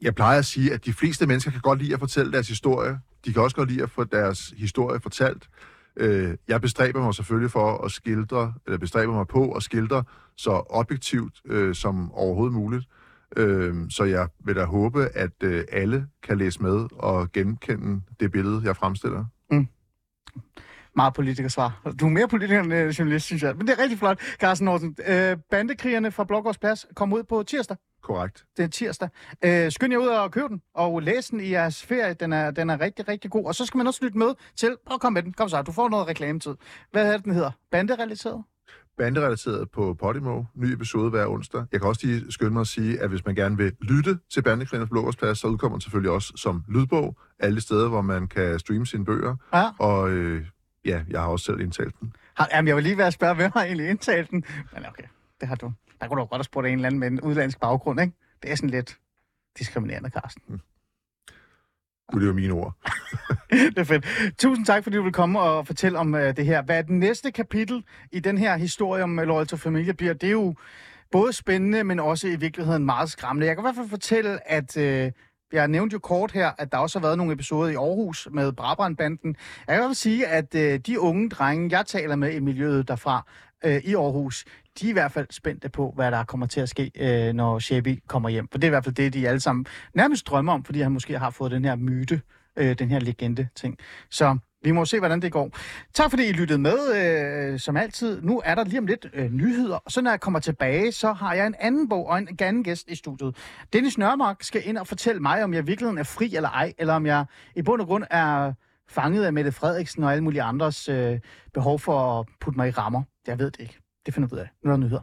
jeg plejer at sige, at de fleste mennesker kan godt lide at fortælle deres historie. De kan også godt lide at få deres historie fortalt. Øh, jeg bestræber mig selvfølgelig for at skildre, eller bestræber mig på at skildre så objektivt øh, som overhovedet muligt. Øh, så jeg vil da håbe, at øh, alle kan læse med og genkende det billede, jeg fremstiller. Mm. Meget politikersvar. Du er mere politiker end øh, journalist, synes jeg. Men det er rigtig flot, Carsten Norton. Øh, bandekrigerne fra Blågårds Plads kommer ud på tirsdag. Korrekt. Det er tirsdag. Øh, skynd jer ud og køb den, og læs den i jeres ferie. Den er, den er rigtig, rigtig god. Og så skal man også lytte med til... At komme med den. Kom så, du får noget reklametid. Hvad er det, den hedder? Banderelateret? banderelateret på Podimo. Ny episode hver onsdag. Jeg kan også lige skynde mig at sige, at hvis man gerne vil lytte til Bandekrigernes Blågårdsplads, så udkommer den selvfølgelig også som lydbog alle steder, hvor man kan streame sine bøger. Ja. Og øh, ja, jeg har også selv indtalt den. Har, jamen, jeg vil lige være at spørge, hvem har egentlig indtalt den? Men okay, det har du. Der kunne du godt have spurgt en eller anden med en udlandsk baggrund, ikke? Det er sådan lidt diskriminerende, Carsten. Gud, det er mine ord. det er fedt. Tusind tak, fordi du vil komme og fortælle om uh, det her. Hvad er det næste kapitel i den her historie om uh, Loyal to Familia bliver? Det er jo både spændende, men også i virkeligheden meget skræmmende. Jeg kan i hvert fald fortælle, at uh, jeg nævnte jo kort her, at der også har været nogle episoder i Aarhus med Brabrandbanden. Jeg kan i hvert fald sige, at øh, de unge drenge, jeg taler med i miljøet derfra øh, i Aarhus, de er i hvert fald spændte på, hvad der kommer til at ske, øh, når Shebi kommer hjem. For det er i hvert fald det, de alle sammen nærmest drømmer om, fordi han måske har fået den her myte, øh, den her legende-ting. Så vi må se, hvordan det går. Tak fordi I lyttede med, øh, som altid. Nu er der lige om lidt øh, nyheder, og så når jeg kommer tilbage, så har jeg en anden bog og en anden gæst i studiet. Dennis Nørmark skal ind og fortælle mig, om jeg virkelig er fri eller ej, eller om jeg i bund og grund er fanget af Mette Frederiksen og alle mulige andres øh, behov for at putte mig i rammer. Jeg ved det ikke. Det finder vi ud af. Nu er der nyheder.